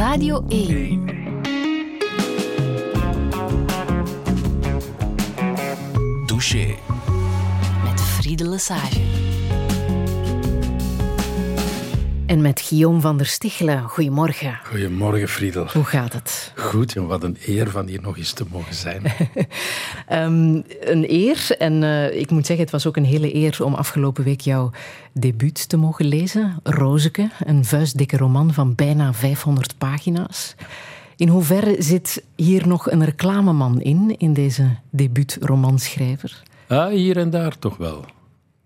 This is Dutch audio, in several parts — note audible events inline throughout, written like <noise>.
Radio 1. Douche. Met Friede Lesage. En met Guillaume van der Stichelen. Goedemorgen. Goedemorgen, Friedel. Hoe gaat het? Goed, en wat een eer van hier nog eens te mogen zijn. <laughs> um, een eer. En uh, ik moet zeggen, het was ook een hele eer om afgelopen week jouw debuut te mogen lezen. Rozeke, een vuistdikke roman van bijna 500 pagina's. In hoeverre zit hier nog een reclameman in, in deze debuutromanschrijver? Ah, hier en daar toch wel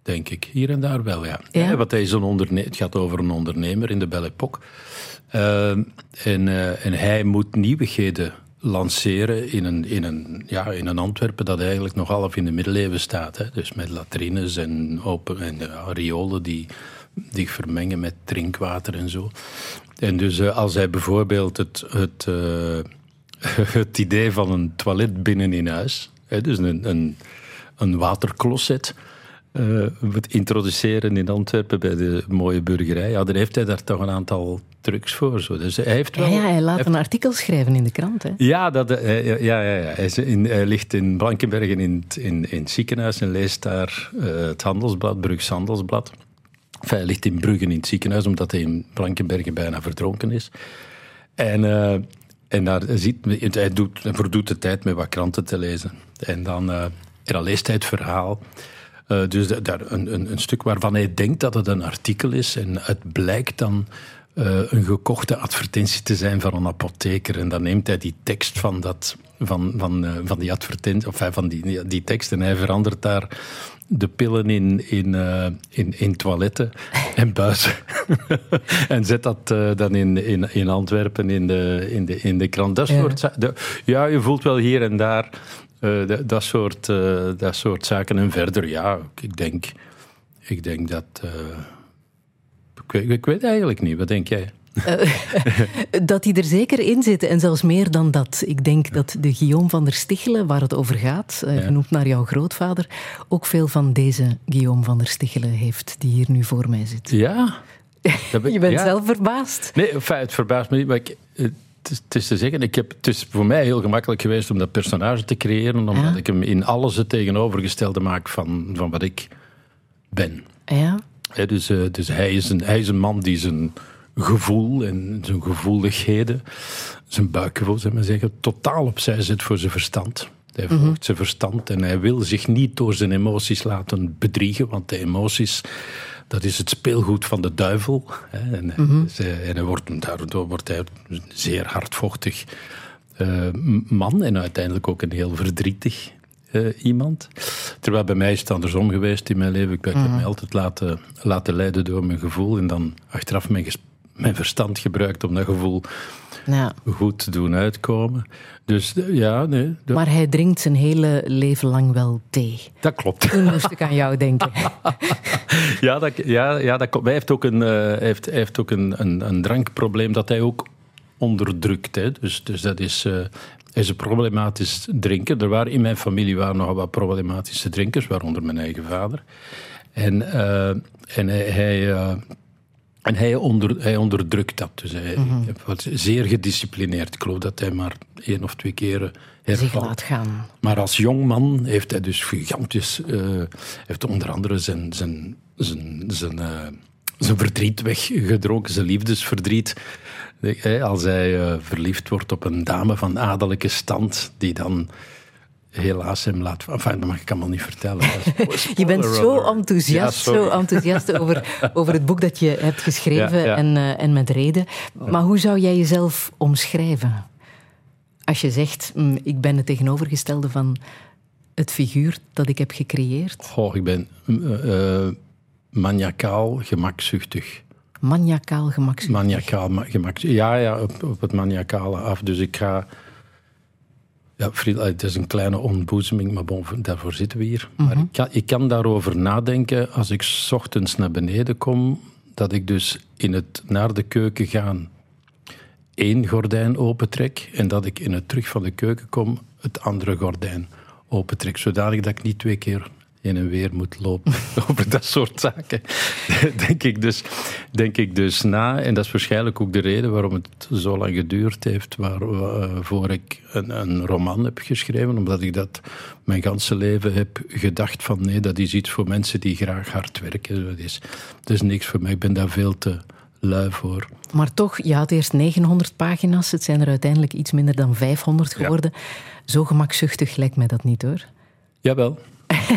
denk ik. Hier en daar wel, ja. ja? want hij is een ondernemer, het gaat over een ondernemer in de Belle Époque. Uh, en, uh, en hij moet nieuwigheden lanceren in een, in, een, ja, in een Antwerpen dat eigenlijk nog half in de middeleeuwen staat. Hè. Dus met latrines en, open, en riolen die zich vermengen met drinkwater en zo. En dus als hij bijvoorbeeld het, het, <laughs> het idee van een toilet binnen in huis, hè, dus een, een, een watercloset uh, introduceren in Antwerpen bij de mooie burgerij, ja, dan heeft hij daar toch een aantal trucs voor. Zo. Dus hij, heeft wel, ja, ja, hij laat een artikel schrijven in de krant. Hè? Ja, dat, uh, ja, ja, ja. Hij, in, hij, ligt in Blankenbergen in, in, in het ziekenhuis en leest daar uh, het Handelsblad, Brugs Handelsblad. Enfin, hij ligt in Bruggen in het ziekenhuis, omdat hij in Blankenbergen bijna verdronken is. En, en daar ziet, hij, doet, verdoet de tijd met wat kranten te lezen. En dan, en dan leest hij het verhaal uh, dus daar een, een, een, stuk waarvan hij denkt dat het een artikel is. En het blijkt dan uh, een gekochte advertentie te zijn van een apotheker. En dan neemt hij die tekst van, dat, van, van, uh, van die advertentie, of van die, die tekst, en hij verandert daar de pillen in, in, in, in toiletten <laughs> en buizen. <laughs> en zet dat dan in, in, in Antwerpen in de, in de, in de krant. Dat soort, ja. ja, je voelt wel hier en daar uh, dat, soort, uh, dat soort zaken. En verder, ja, ik denk, ik denk dat. Uh, ik, weet, ik, weet, eigenlijk niet. Wat denk jij? <laughs> dat die er zeker in zitten en zelfs meer dan dat. Ik denk dat de Guillaume van der Stichelen, waar het over gaat, genoemd naar jouw grootvader, ook veel van deze Guillaume van der Stichelen heeft, die hier nu voor mij zit. Ja. <laughs> Je bent ja. zelf verbaasd. Nee, het verbaast me niet, maar ik, het is te zeggen, ik heb, het is voor mij heel gemakkelijk geweest om dat personage te creëren, omdat ik hem in alles het tegenovergestelde maak van, van wat ik ben. Ja. dus uh, dus hij, is een, hij is een man die zijn gevoel en zijn gevoeligheden, zijn buikgevoel, zeg maar zeggen, totaal opzij zet voor zijn verstand. Hij volgt mm zijn verstand en hij wil zich niet door zijn emoties laten bedriegen, want de emoties dat is het speelgoed van de duivel. Hè. En, mm en hij wordt, daardoor wordt hij een zeer hardvochtig uh, man en uiteindelijk ook een heel verdrietig uh, iemand. Terwijl bij mij is het andersom geweest in mijn leven. Ik heb mm mij altijd laten, laten leiden door mijn gevoel en dan achteraf mijn, mijn verstand gebruikt om dat gevoel ja. goed doen uitkomen. Dus ja, nee. Maar hij drinkt zijn hele leven lang wel thee. Dat klopt. <laughs> Toen moest ik aan jou denken. <laughs> ja, dat, ja, ja dat, hij heeft ook, een, uh, heeft, heeft ook een, een, een, drankprobleem dat hij ook onderdrukt. Hè. Dus, dus dat is, uh, is een problematisch drinken. Er waren in mijn familie waren nogal wat problematische drinkers, waaronder mijn eigen vader. En, uh, en hij, hij en hij, onder, hij onderdrukt dat. Dus hij mm was zeer gedisciplineerd. Ik geloof dat hij maar één of twee keren hervalt. Zich laat gaan. Maar als jong man heeft hij dus gigantisch... Uh, heeft onder andere zijn, zijn, zijn, zijn, uh, zijn verdriet weggedronken, zijn liefdesverdriet. Als hij uh, verliefd wordt op een dame van adellijke stand, die dan helaas hem laat... Enfin, dat mag ik allemaal niet vertellen. <laughs> je bent zo enthousiast, zo enthousiast over, <laughs> over het boek dat je hebt geschreven En, uh, en met reden. Maar hoe zou jij jezelf omschrijven? Als je zegt, mm, ik ben het tegenovergestelde van het figuur dat ik heb gecreëerd. Oh, ik ben uh, maniacaal gemakzuchtig. Maniacaal gemakzuchtig? Maniacaal gemakzuchtig. Ja, ja op, op het maniacale af. Dus ik ga ja, het is een kleine ontboezeming, maar bon, daarvoor zitten we hier. Maar mhm. ik kan, ik kan, daarover nadenken als ik s ochtends naar beneden kom, dat ik dus in het naar de keuken gaan één gordijn opentrek en dat ik in het terug van de keuken kom het andere gordijn opentrek, zodanig dat ik niet twee keer in en weer moet lopen <laughs> over dat soort zaken. <laughs> denk, ik dus, denk ik dus na. En dat is waarschijnlijk ook de reden waarom het zo lang geduurd heeft. Waarvoor ik een, een roman heb geschreven. Omdat ik dat mijn ganse leven heb gedacht van nee, dat is iets voor mensen die graag hard werken. Dat is, dat is niks voor mij. Ik ben daar veel te lui voor. Maar toch, je had eerst 900 pagina's. Het zijn er uiteindelijk iets minder dan 500 geworden. Zo gemakzuchtig lijkt mij dat niet hoor. Jawel.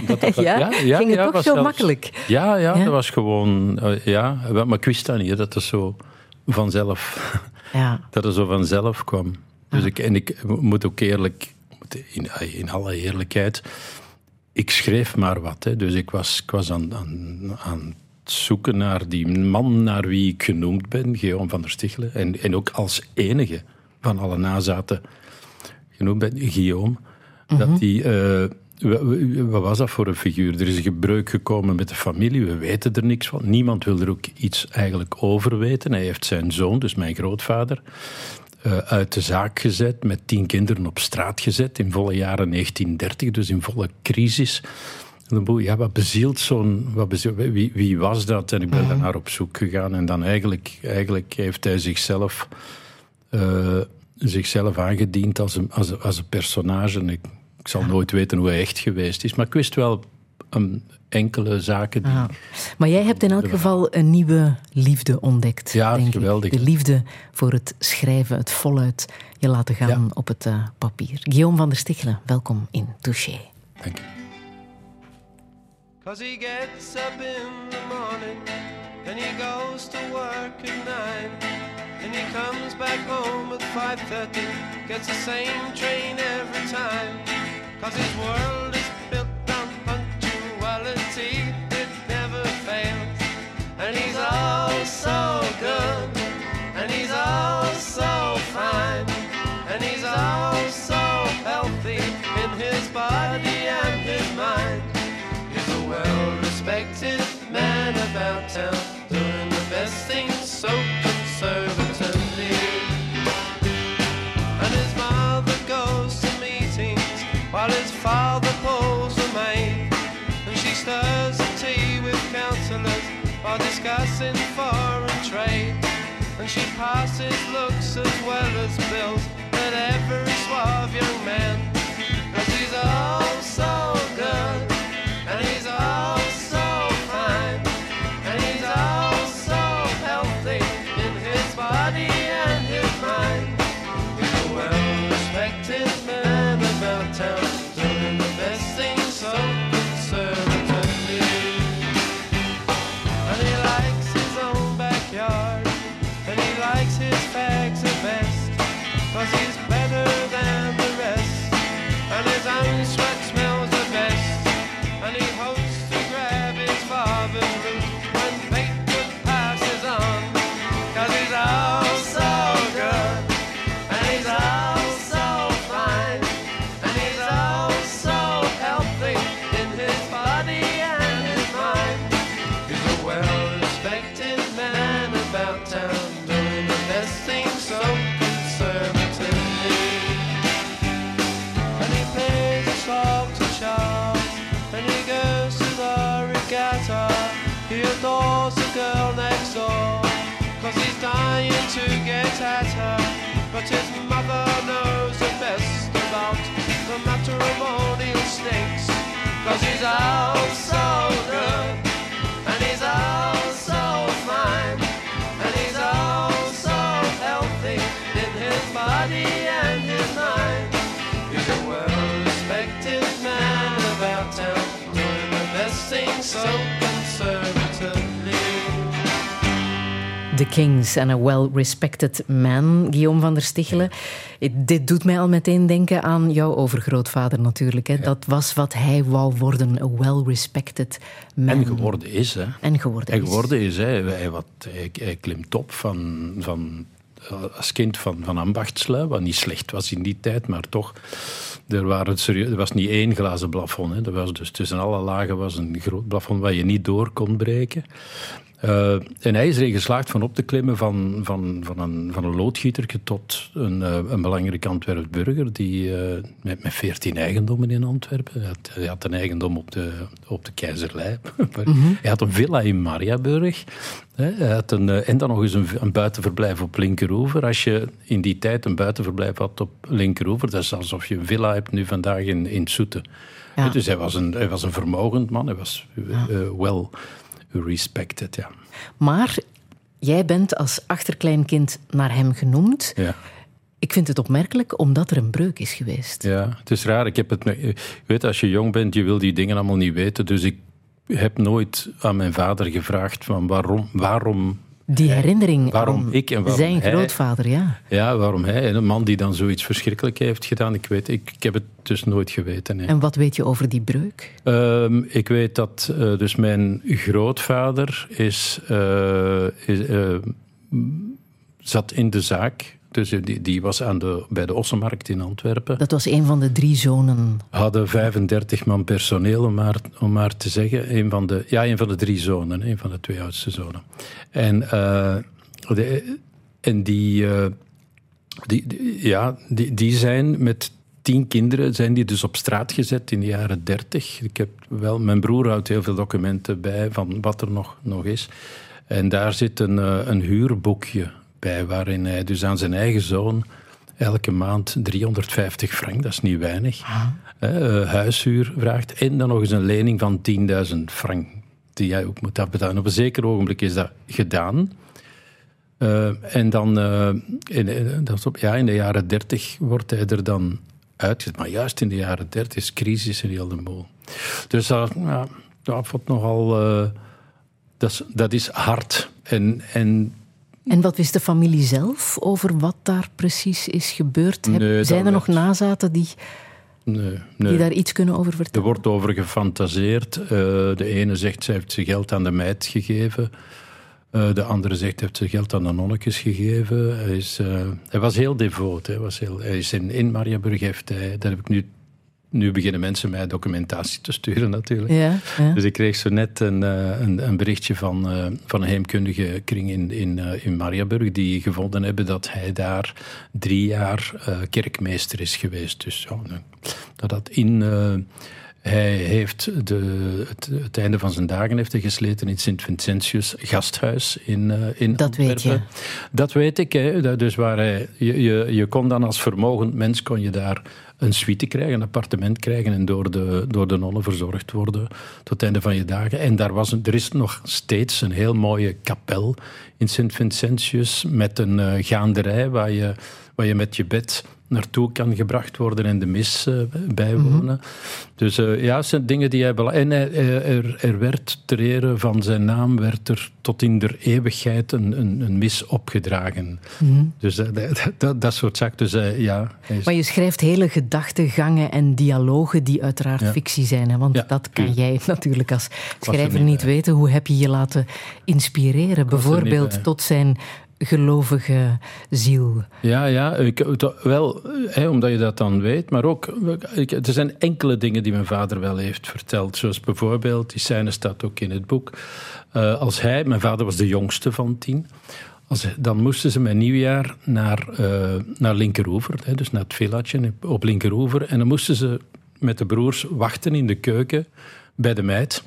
Dat, dat, <laughs> ja? Ja, ja, ging het toch zo makkelijk? Ja, ja, dat was gewoon... Uh, ja, maar ik wist dat niet, dat het zo vanzelf... Ja. <laughs> dat het zo vanzelf kwam. Dus ik, en ik moet ook eerlijk... In, in alle eerlijkheid... Ik schreef maar wat. Hè. Dus ik was, ik was aan, aan, aan het zoeken naar die man naar wie ik genoemd ben, Guillaume van der Stichelen. En, en ook als enige van alle nazaten genoemd ben, Guillaume. Dat mhm. die... Uh, wat was dat voor een figuur? Er is een gebreuk gekomen met de familie, we weten er niks van. Niemand wil er ook iets eigenlijk over weten. Hij heeft zijn zoon, dus mijn grootvader, uh, uit de zaak gezet, met tien kinderen op straat gezet in volle jaren 1930, dus in volle crisis. Ja, wat bezielt zo'n... Wie, wie, was dat? En ik ben mm daar naar op zoek gegaan. En dan eigenlijk, eigenlijk heeft hij zichzelf, uh, zichzelf aangediend als een, als, als een personage. ik, ik zal nooit weten hoe hij echt geweest is. Maar ik wist wel um, enkele zaken die... Maar jij hebt in elk geval een nieuwe liefde ontdekt. Ja, geweldig. De liefde voor het schrijven, het voluit je laten gaan op het uh, papier. Guillaume van der Stichelen, welkom in Touché. Dank je. Cause he gets up in the morning and he goes to work at nine and he comes back home at 5.30 gets the same train every time cause his world is built on punctuality. It never fails. And he's all so good. And he's all so fine. And he's all so healthy in his body and his mind. He's a well respected man about town, doing the best things so conservatively. Father pulls a maid. And she stirs the tea with councillors while discussing foreign trade. And she passes looks as well as bills at every suave young man. Cause he's all so good, at her, but his mother knows the best about the matrimonial snakes. Cause he's out so good, and he's out so fine, and he's out healthy in his body and his mind. He's a well respected man about town, doing the best thing so The Kings and a well-respected man, Guillaume van der Stichelen. Dit doet mij al meteen denken aan jouw overgrootvader natuurlijk. Hè. Dat was wat hij wou worden, a well-respected man. En geworden is. Hè. En geworden en geworden is. Hij, hij, wat, hij, hij klimt op van, van, als kind van, van ambachtslui, wat niet slecht was in die tijd, maar toch... Er, waren serieus, er was niet één glazen plafond. Hè. Er was dus tussen alle lagen was een groot plafond waar je niet door kon breken. Uh, en hij is erin geslaagd van op te klimmen van, van, van, een, van een loodgieter tot een, uh, een belangrijke Antwerp burger die, uh, met, met veertien eigendommen in Antwerpen. Hij had, hij had, een eigendom op de, op de Keizerlei. <laughs> mm-hmm. Hij had een villa in Mariaburg. Hè. Hij had een, en dan nog eens een, een, buitenverblijf op Linkeroever. Als je in die tijd een buitenverblijf had op Linkeroever, dat is alsof je een villa hebt nu vandaag in, in Soete. Ja. Dus hij was, een, hij was een vermogend man, hij was wel respected, ja. Maar jij bent als achterkleinkind naar hem genoemd. Ja. Ik vind het opmerkelijk omdat er een breuk is geweest. Ja, het is raar. Ik heb het, weet, als je jong bent, je wil die dingen allemaal niet weten. Dus ik heb nooit aan mijn vader gevraagd van waarom, waarom die herinnering waarom ik en waarom zijn grootvader, ja. Ja, waarom hij. En een man die dan zoiets verschrikkelijk heeft gedaan. Ik, weet, ik, ik heb het dus nooit geweten. En wat weet je over die breuk? Uh, ik weet dat uh, dus mijn grootvader is, uh, is zat in de zaak dus die, die was aan de, bij de Ossenmarkt in Antwerpen. Dat was een van de drie zonen. Hadden 35 man personeel, om maar, om maar te zeggen. Een van de, ja, een van de drie zonen, een van de twee oudste zonen. En, uh, de, en die, uh, die, die, ja, die, die zijn met tien kinderen zijn die dus op straat gezet in de jaren dertig. Ik heb wel, mijn broer houdt heel veel documenten bij van wat er nog, nog is. En daar zit een, uh, een huurboekje bij, waarin hij dus aan zijn eigen zoon elke maand 350 frank, dat is niet weinig, uh, huishuur vraagt. En dan nog eens een lening van 10.000 frank, die hij ook moet afbetalen. Op een zeker ogenblik is dat gedaan. Uh, en dan, uh, in, dat op, ja, in de jaren 30 wordt hij er dan uitgezet. Maar juist in de jaren 30 is crisis in heel de boel. Dus dat, ja, dat wordt nogal. dat, is, dat is hard. En, en en wat wist de familie zelf over wat daar precies is gebeurd? Nee, Zijn er nog nazaten die, nee, nee. die daar iets kunnen over vertellen? Er wordt over gefantaseerd. Uh, de ene zegt ze heeft ze geld aan de meid gegeven. Uh, de andere zegt heeft ze geld aan de nonnetjes gegeven. Hij, is, uh, hij was heel devoot. Hij, was heel, hij is in, in Mariaburg heeft hij, daar heb ik nu nu beginnen mensen mij documentatie te sturen natuurlijk. Ja, ja. Dus ik kreeg zo net een, eh, een, een berichtje van, uh, van een heemkundige kring in, in, uh, in Mariaburg die gevonden hebben dat hij daar drie jaar uh, kerkmeester is geweest. Dus ja, dat dat in... hij heeft de, het, het, einde van zijn dagen heeft hij gesleten in Sint-Vincentius gasthuis in, in Dat weet je. Dat weet ik. Hè. Dus waar hij, je, je, je kon dan als vermogend mens kon je daar een suite krijgen, een appartement krijgen en door de, door de nonnen verzorgd worden tot het einde van je dagen. En daar was er is nog steeds een heel mooie kapel in Sint-Vincentius met een uh, gaanderij waar je, waar je met je bed naartoe kan gebracht worden en de mis uh, bijwonen. Mm -hmm. Dus uh, ja, het zijn dingen die hij... En hij, er, er werd ter ere van zijn naam werd er tot in der eeuwigheid een, een, een mis opgedragen. Mm -hmm. Dus uh, dat, dat, dat, soort zaken. Dus, ja, is... Maar je schrijft hele gedachtegangen en dialogen die uiteraard ja. fictie zijn. Hè? Want ja, dat kan jij <laughs> natuurlijk als schrijver niet weten. Hoe heb je je laten inspireren? Bijvoorbeeld tot zijn gelovige ziel. Ja, ja ik, wel, hè, omdat je dat dan weet, maar ook, ik, er zijn enkele dingen die mijn vader wel heeft verteld. Zoals bijvoorbeeld, die scène staat ook in het boek. Uh, als hij, mijn vader was de jongste van tien, als, dan moesten ze met nieuwjaar naar, uh, naar Linkeroever, hè, dus naar het villatje op Linkeroever. En dan moesten ze met de broers wachten in de keuken bij de meid.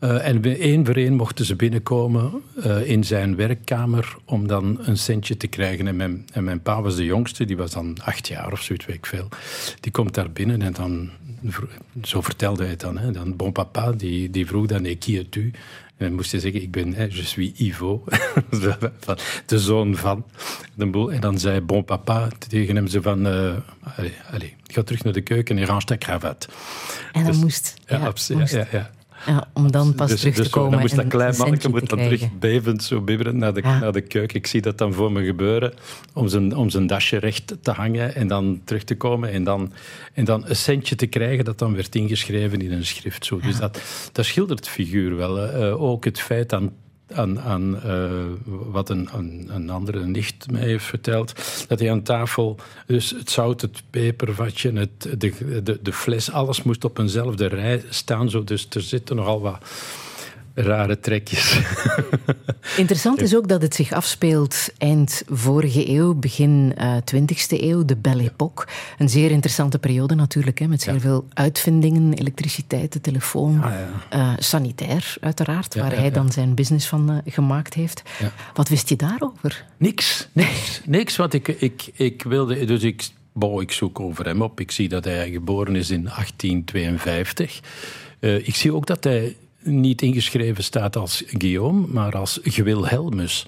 Uh, en één voor één mochten ze binnenkomen uh, in zijn werkkamer om dan een centje te krijgen. En mijn, en mijn pa was de jongste, die was dan acht jaar of zoiets, weet ik veel. Die komt daar binnen en dan, zo vertelde hij het dan, hè, dan bon papa, die, die vroeg dan, qui es tu? En dan moest hij zeggen, ik ben, hè, je suis Ivo, <laughs> de zoon van. En dan zei bon papa tegen hem zo van, uh, allez, allez, ga terug naar de keuken en range ta cravate. En dan dus, moest. Ja, ja, moest. ja, ja. Ja, om dan pas dus, terug te dus komen. Dan moest dat klein mannetje moet dan terug bevend, zo bibberend naar de, ja. naar de keuken. Ik zie dat dan voor me gebeuren, om zijn, om zijn dasje recht te hangen en dan terug te komen en dan, en dan een centje te krijgen dat dan werd ingeschreven in een schrift. Zo. Dus dat, dat schildert figuur wel. Uh, ook het feit aan aan, aan uh, wat een, een, een, andere nicht mij heeft verteld. Dat hij aan tafel, dus het zout, het pepervatje, het, de, de, de fles, alles moest op eenzelfde rij staan. Zo, dus er zitten nogal wat rare trekjes. <laughs> Interessant is ook dat het zich afspeelt eind vorige eeuw, begin uh, eh, 20e eeuw, de Belle Époque. Een zeer interessante periode natuurlijk, hè, met zeer veel uitvindingen, elektriciteit, de telefoon, ah, ja. uh, sanitair uiteraard, waar hij dan zijn business van uh, gemaakt heeft. Wat wist je daarover? Niks, <laughs> niks, niks, want ik, ik, ik wilde, dus ik, bon, ik zoek over hem op. Ik zie dat hij geboren is in 1852. ik zie ook dat hij niet ingeschreven staat als Guillaume, maar als Gewilhelmus.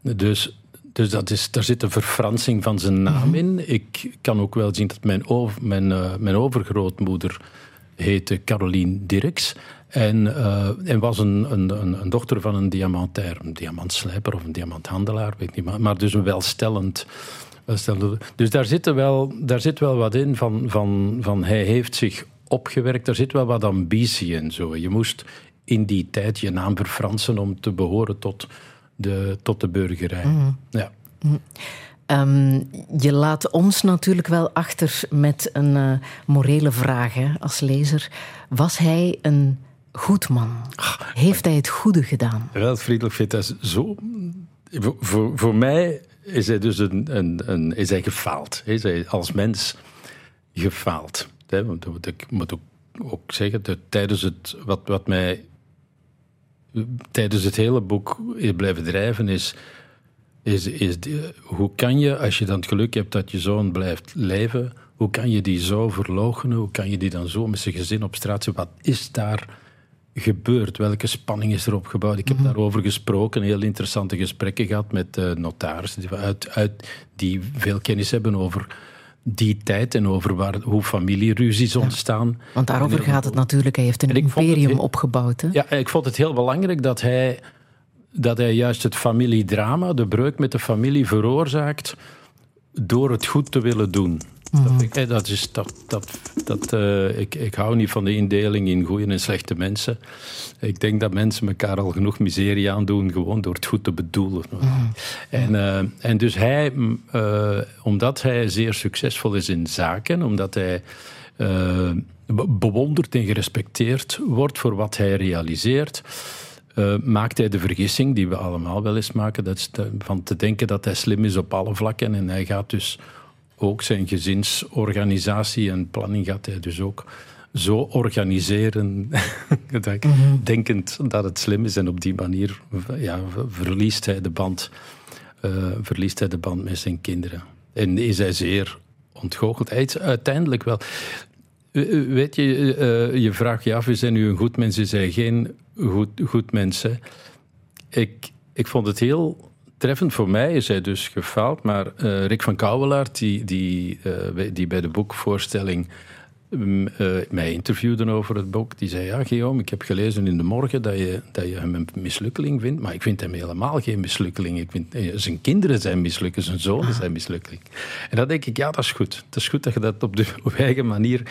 Dus, dus dat is, daar zit een verfransing van zijn naam mhm. in. Ik kan ook wel zien dat mijn, over, mijn, uh, mijn overgrootmoeder heette Caroline Dirks. En, uh, en was een, een, een, dochter van een diamantair, een diamantslijper of een diamanthandelaar, weet niet, maar, maar dus een welstellend. Dus daar zit, wel, daar zit wel wat in van, van, van hij heeft zich opgewerkt. Er zit wel wat ambitie in. Zo. Je moest in die tijd je naam verfransen om te behoren tot de, tot de burgerij. Mhm. Ja. Mhm. Ehm, je laat ons natuurlijk wel achter met een uh, morele vraag hè, als lezer. Was hij een goed man? Heeft hij het goede gedaan? Wel, Friedrich vindt dat zo... Voor, voor mij is hij dus een, een, een, is hij gefaald. Is hij als mens gefaald. Want ik moet ook, ook zeggen dat tijdens het, wat, wat mij tijdens het hele boek is blijven drijven, is, is, is hoe kan je, als je dan het geluk hebt dat je zoon blijft leven, hoe kan je die zo verloochenen? Hoe kan je die dan zo met zijn gezin op straat zetten? Wat is daar gebeurd? Welke spanning is er opgebouwd? Ik heb mm daarover gesproken, heel interessante gesprekken gehad met uh, notarissen die, uit, uit, die veel kennis hebben over die tijd en over waar, hoe familieruzies ontstaan. Want daarover gaat het natuurlijk. Hij heeft een imperium opgebouwd. Hè? Ja, ik vond het heel belangrijk dat hij, dat hij juist het familiedrama, de breuk met de familie, veroorzaakt door het goed te willen doen. Dat, dat is, dat, dat, dat, uh, ik, ik hou niet van de indeling in goede en slechte mensen. Ik denk dat mensen elkaar al genoeg miserie aandoen, gewoon door het goed te bedoelen. En, uh, en dus hij, uh, omdat hij zeer succesvol is in zaken, omdat hij bewonderd en gerespecteerd wordt voor wat hij realiseert. Uh, maakt hij de vergissing, die we allemaal wel eens maken, dat is van te denken dat hij slim is op alle vlakken. En hij gaat dus ook zijn gezinsorganisatie en planning gaat hij dus ook zo organiseren, <laughs> dat mhm. denkend dat het slim is. En op die manier ja, verliest, hij de band, uh, verliest hij de band met zijn kinderen. En is hij zeer ontgoocheld. Hij is uiteindelijk wel... Weet je, uh, je vraagt je af, is hij nu een goed mens? Is hij geen goed, goed mens? Ik, ik vond het heel treffend voor mij is hij dus gefaald. Maar uh, Rick van Kouwelaert, die, die, uh, die bij de boekvoorstelling um, uh, mij interviewde over het boek, die zei: Ja, Guillaume, ik heb gelezen in de morgen dat je, dat je hem een mislukkeling vindt. Maar ik vind hem helemaal geen mislukkeling. Ik vind, zijn kinderen zijn mislukkeling, zijn zonen ah. zijn mislukkeling. En dan denk ik: Ja, dat is goed. Het is goed dat je dat op, de, <laughs> op eigen manier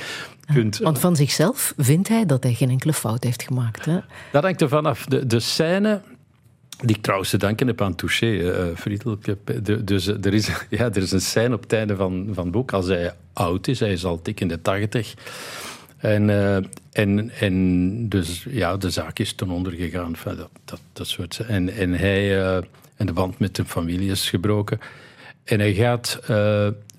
kunt. Want van zichzelf vindt hij dat hij geen enkele fout heeft gemaakt. Hè? Dat hangt er vanaf. De, de scène die ik trouwens te danken heb aan Touché, uh, Friedel. Dus er is, <laughs> ja, er is een scène op het einde van, van het boek. Als hij oud is, hij is al dik in de tachtig. En, en, en dus ja, de zaak is ten onder gegaan. dat, dat, soort, en, en, hij, en de band met de familie is gebroken. En hij gaat,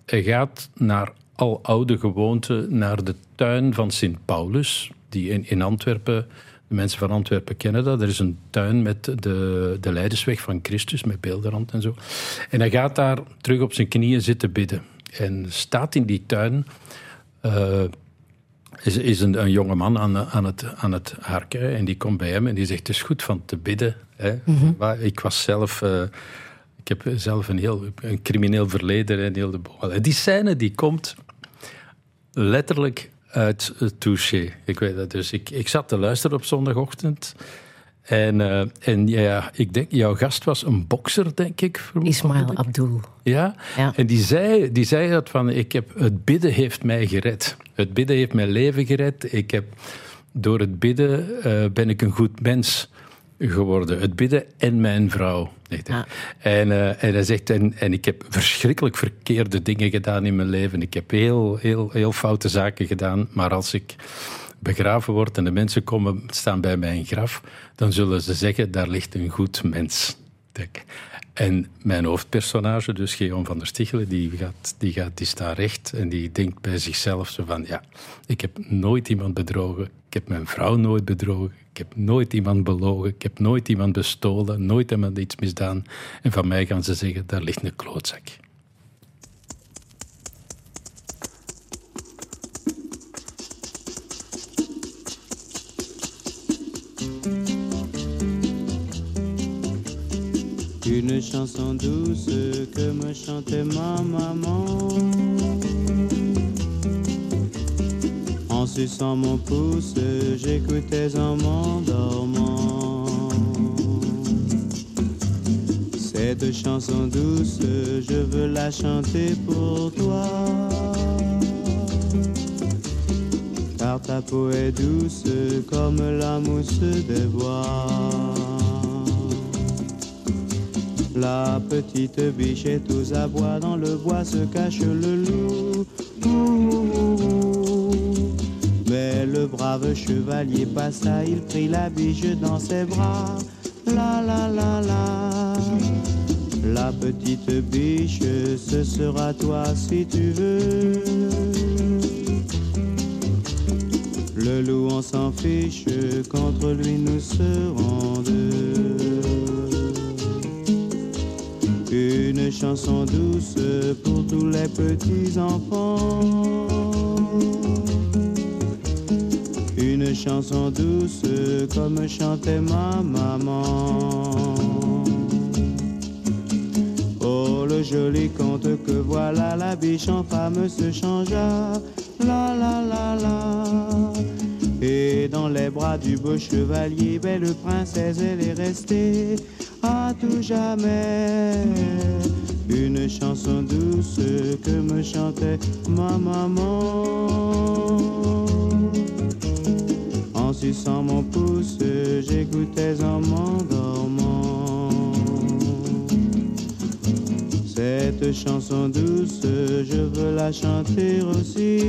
hij gaat naar al oude gewoonte naar de tuin van Sint Paulus, die in, in Antwerpen de mensen van Antwerpen kennen dat. Er is een tuin met de, de Leidersweg van Christus, met beeldenrand en zo. En hij gaat daar terug op zijn knieën zitten bidden. En staat in die tuin... Uh, is, is een, een jonge man aan, aan, het, aan het harken en die komt bij hem en die zegt: Het is goed van te bidden. Hè. Mhm. Ik was zelf. Uh, ik heb zelf een heel een crimineel verleden. En heel de, die scène die komt letterlijk uit Touché. Ik weet dat dus. Ik, ik zat te luisteren op zondagochtend. En, uh, en ja, ik denk, jouw gast was een bokser, denk ik. Ismail Abdul. Ja? ja, en die zei, die zei dat van, ik heb, het bidden heeft mij gered. Het bidden heeft mijn leven gered. Ik heb, door het bidden uh, ben ik een goed mens geworden. Het bidden en mijn vrouw. En, uh, en hij zegt, en, en ik heb verschrikkelijk verkeerde dingen gedaan in mijn leven. Ik heb heel, heel, heel foute zaken gedaan. Maar als ik begraven word en de mensen komen staan bij mijn graf, dan zullen ze zeggen, daar ligt een goed mens. En mijn hoofdpersonage, dus Geon van der Stichelen, die, gaat, die, gaat, die staat recht en die denkt bij zichzelf zo van, ja, ik heb nooit iemand bedrogen, ik heb mijn vrouw nooit bedrogen, ik heb nooit iemand belogen, ik heb nooit iemand bestolen, nooit iemand iets misdaan. En van mij gaan ze zeggen, daar ligt een klootzak. Une chanson douce que me chantait ma maman. En suçant mon pouce, j'écoutais en m'endormant. Cette chanson douce, je veux la chanter pour toi. Car ta peau est douce comme la mousse des bois. La petite bichette aux abois, dans le bois se cache le loup. Mais le brave chevalier passa, il prit la biche dans ses bras. La la la la. La petite biche, ce sera toi si tu veux. Le loup, on s'en fiche, contre lui nous serons deux. Une chanson douce pour tous les petits enfants. Une chanson douce comme chantait ma maman. Oh, le joli conte que voilà, la biche en femme se changea. La la la la. Et dans les bras du beau chevalier, belle princesse, elle est restée à tout jamais. Une chanson douce que me chantait ma maman. En suçant mon pouce, j'écoutais en m'endormant. Cette chanson douce, je veux la chanter aussi.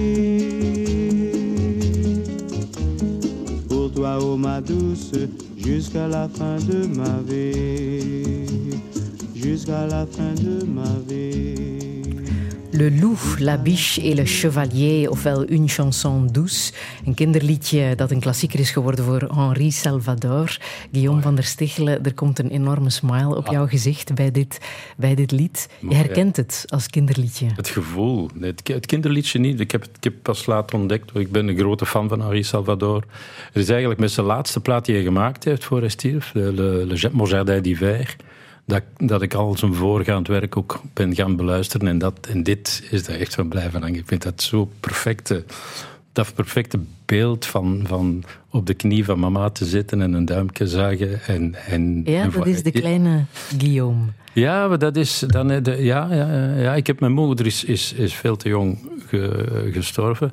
Pour toi, oh ma douce, jusqu'à la fin de ma vie. Jusqu'à la fin de ma vie. Le Loup, La Biche et le Chevalier, ofwel Une chanson douce. Een kinderliedje dat een klassieker is geworden voor Henri Salvador. Guillaume van der Stichelen, er komt een enorme smile op jouw gezicht bij dit, bij dit lied. Je herkent het als kinderliedje. Het gevoel. Het, kinderliedje niet. Ik heb het ik heb pas laat ontdekt. Ik ben een grote fan van Henri Salvador. Het is eigenlijk met zijn laatste plaat die hij gemaakt heeft voor hij stierf. Le, le, le Jardin d'hiver dat, dat ik al zijn voorgaand werk ook ben gaan beluisteren. En, dat, en dit is daar echt van blijven hangen. Ik vind dat zo perfecte, dat perfecte beeld van, van op de knie van mama te zitten en een duimpje zagen. En, en, ja, dat is de kleine Guillaume. Ja, maar dat is dan. De, ja, ja, ja, ik heb mijn moeder is, is, is veel te jong ge, gestorven.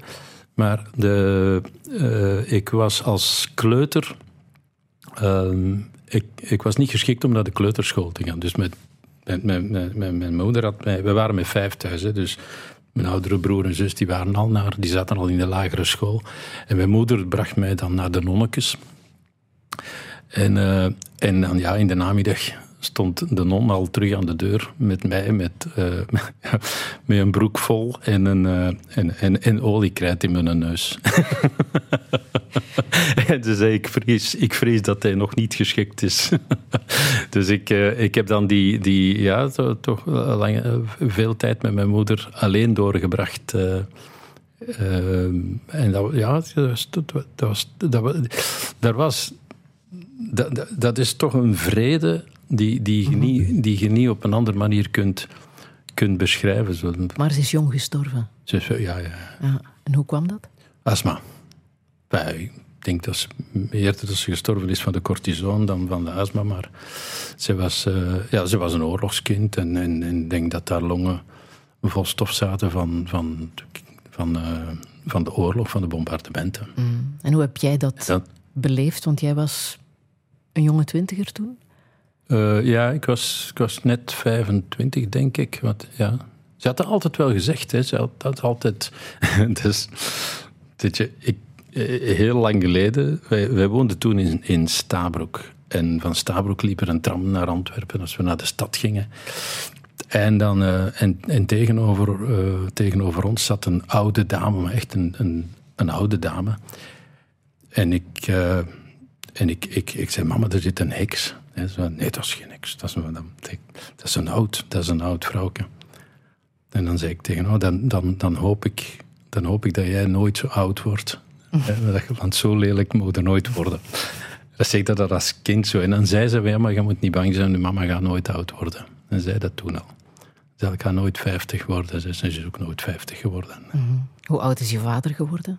Maar de, uh, ik was als kleuter. Uh, ik, ik was niet geschikt om naar de kleuterschool te gaan. Dus met, met, met, met mijn moeder had mij... We waren met vijf thuis, hè, dus mijn oudere broer en zus die waren al naar, die zaten al in de lagere school. En mijn moeder bracht mij dan naar de nonnekes. En, uh, en dan ja, in de namiddag stond de non al terug aan de deur met mij, met, uh, <laughs> met een broek vol en, een, uh, en, en, en oliekrijt in mijn neus. <laughs> en ze zei, ik vrees, ik vrees dat hij nog niet geschikt is. <laughs> dus ik, uh, ik heb dan die, die ja, toch lang, veel tijd met mijn moeder alleen doorgebracht. en dat, ja, dat was, dat was, dat was, was dat is toch een vrede die, die, je niet, die je niet op een andere manier kunt, kunt beschrijven. Zo. Maar ze is jong gestorven. Ze is, ja, ja. ja. En hoe kwam dat? Astma. ik denk dat ze eerder dat ze gestorven is van de cortison dan van de astma. Maar ze was, uh, ja, ze was een oorlogskind en ik en, en denk dat haar longen vol stof zaten van, van, van, uh, van de oorlog, van de bombardementen. Mm. En hoe heb jij dat ja. beleefd? Want jij was een jonge twintiger toen? Uh, ja, ik was, ik was net 25, denk ik. Want, ja. Ze had het altijd wel gezegd. Hè. Ze had dat altijd... <laughs> dus, dat je, ik, eh, heel lang geleden, wij, woonden toen in, in Stabroek. En van Stabroek liep er een tram naar Antwerpen als we naar de stad gingen. En, dan, eh, en, en tegenover, eh, tegenover ons zat een oude dame, echt een, een, een oude dame. En ik, eh, en ik, ik, ik zei, mama, er zit een heks. Ze zei, nee, dat is geen heks. Dat is, een- dat is een oud, dat is een oud vrouwke. En dan zei ik tegen haar, dan, dan, dan, hoop ik, dan hoop ik dat jij nooit zo oud wordt. <laughs> Want zo lelijk moet er nooit worden. Dat zeg ik dat als kind zo. En dan zei ze, ja, maar je moet niet bang zijn, je mama gaat nooit oud worden. En zei dat toen al. Ze zei, ik ga nooit 50 worden. Ze is ook nooit 50 geworden. Hoe oud is je vader geworden?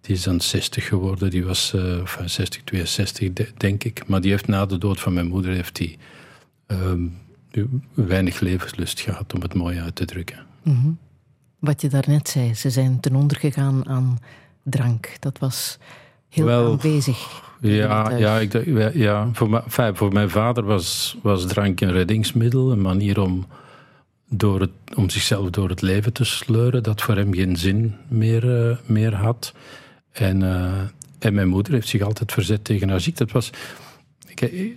Die is dan 60 geworden. Die was enfin, 60, 62, de- denk ik. Maar die heeft na de dood van mijn moeder heeft die, ehm, weinig levenslust gehad, om het mooi uit te drukken. Wat je daarnet zei, ze zijn ten onder gegaan aan drank. Dat was heel Wel, aanwezig. Ja, ja, ik, ja, voor mijn vader was, was drank een reddingsmiddel. Een manier om, door het, om zichzelf door het leven te sleuren. Dat voor hem geen zin meer, eh, meer had. En, eh, en mijn moeder heeft zich altijd verzet tegen haar ziekte. Het was,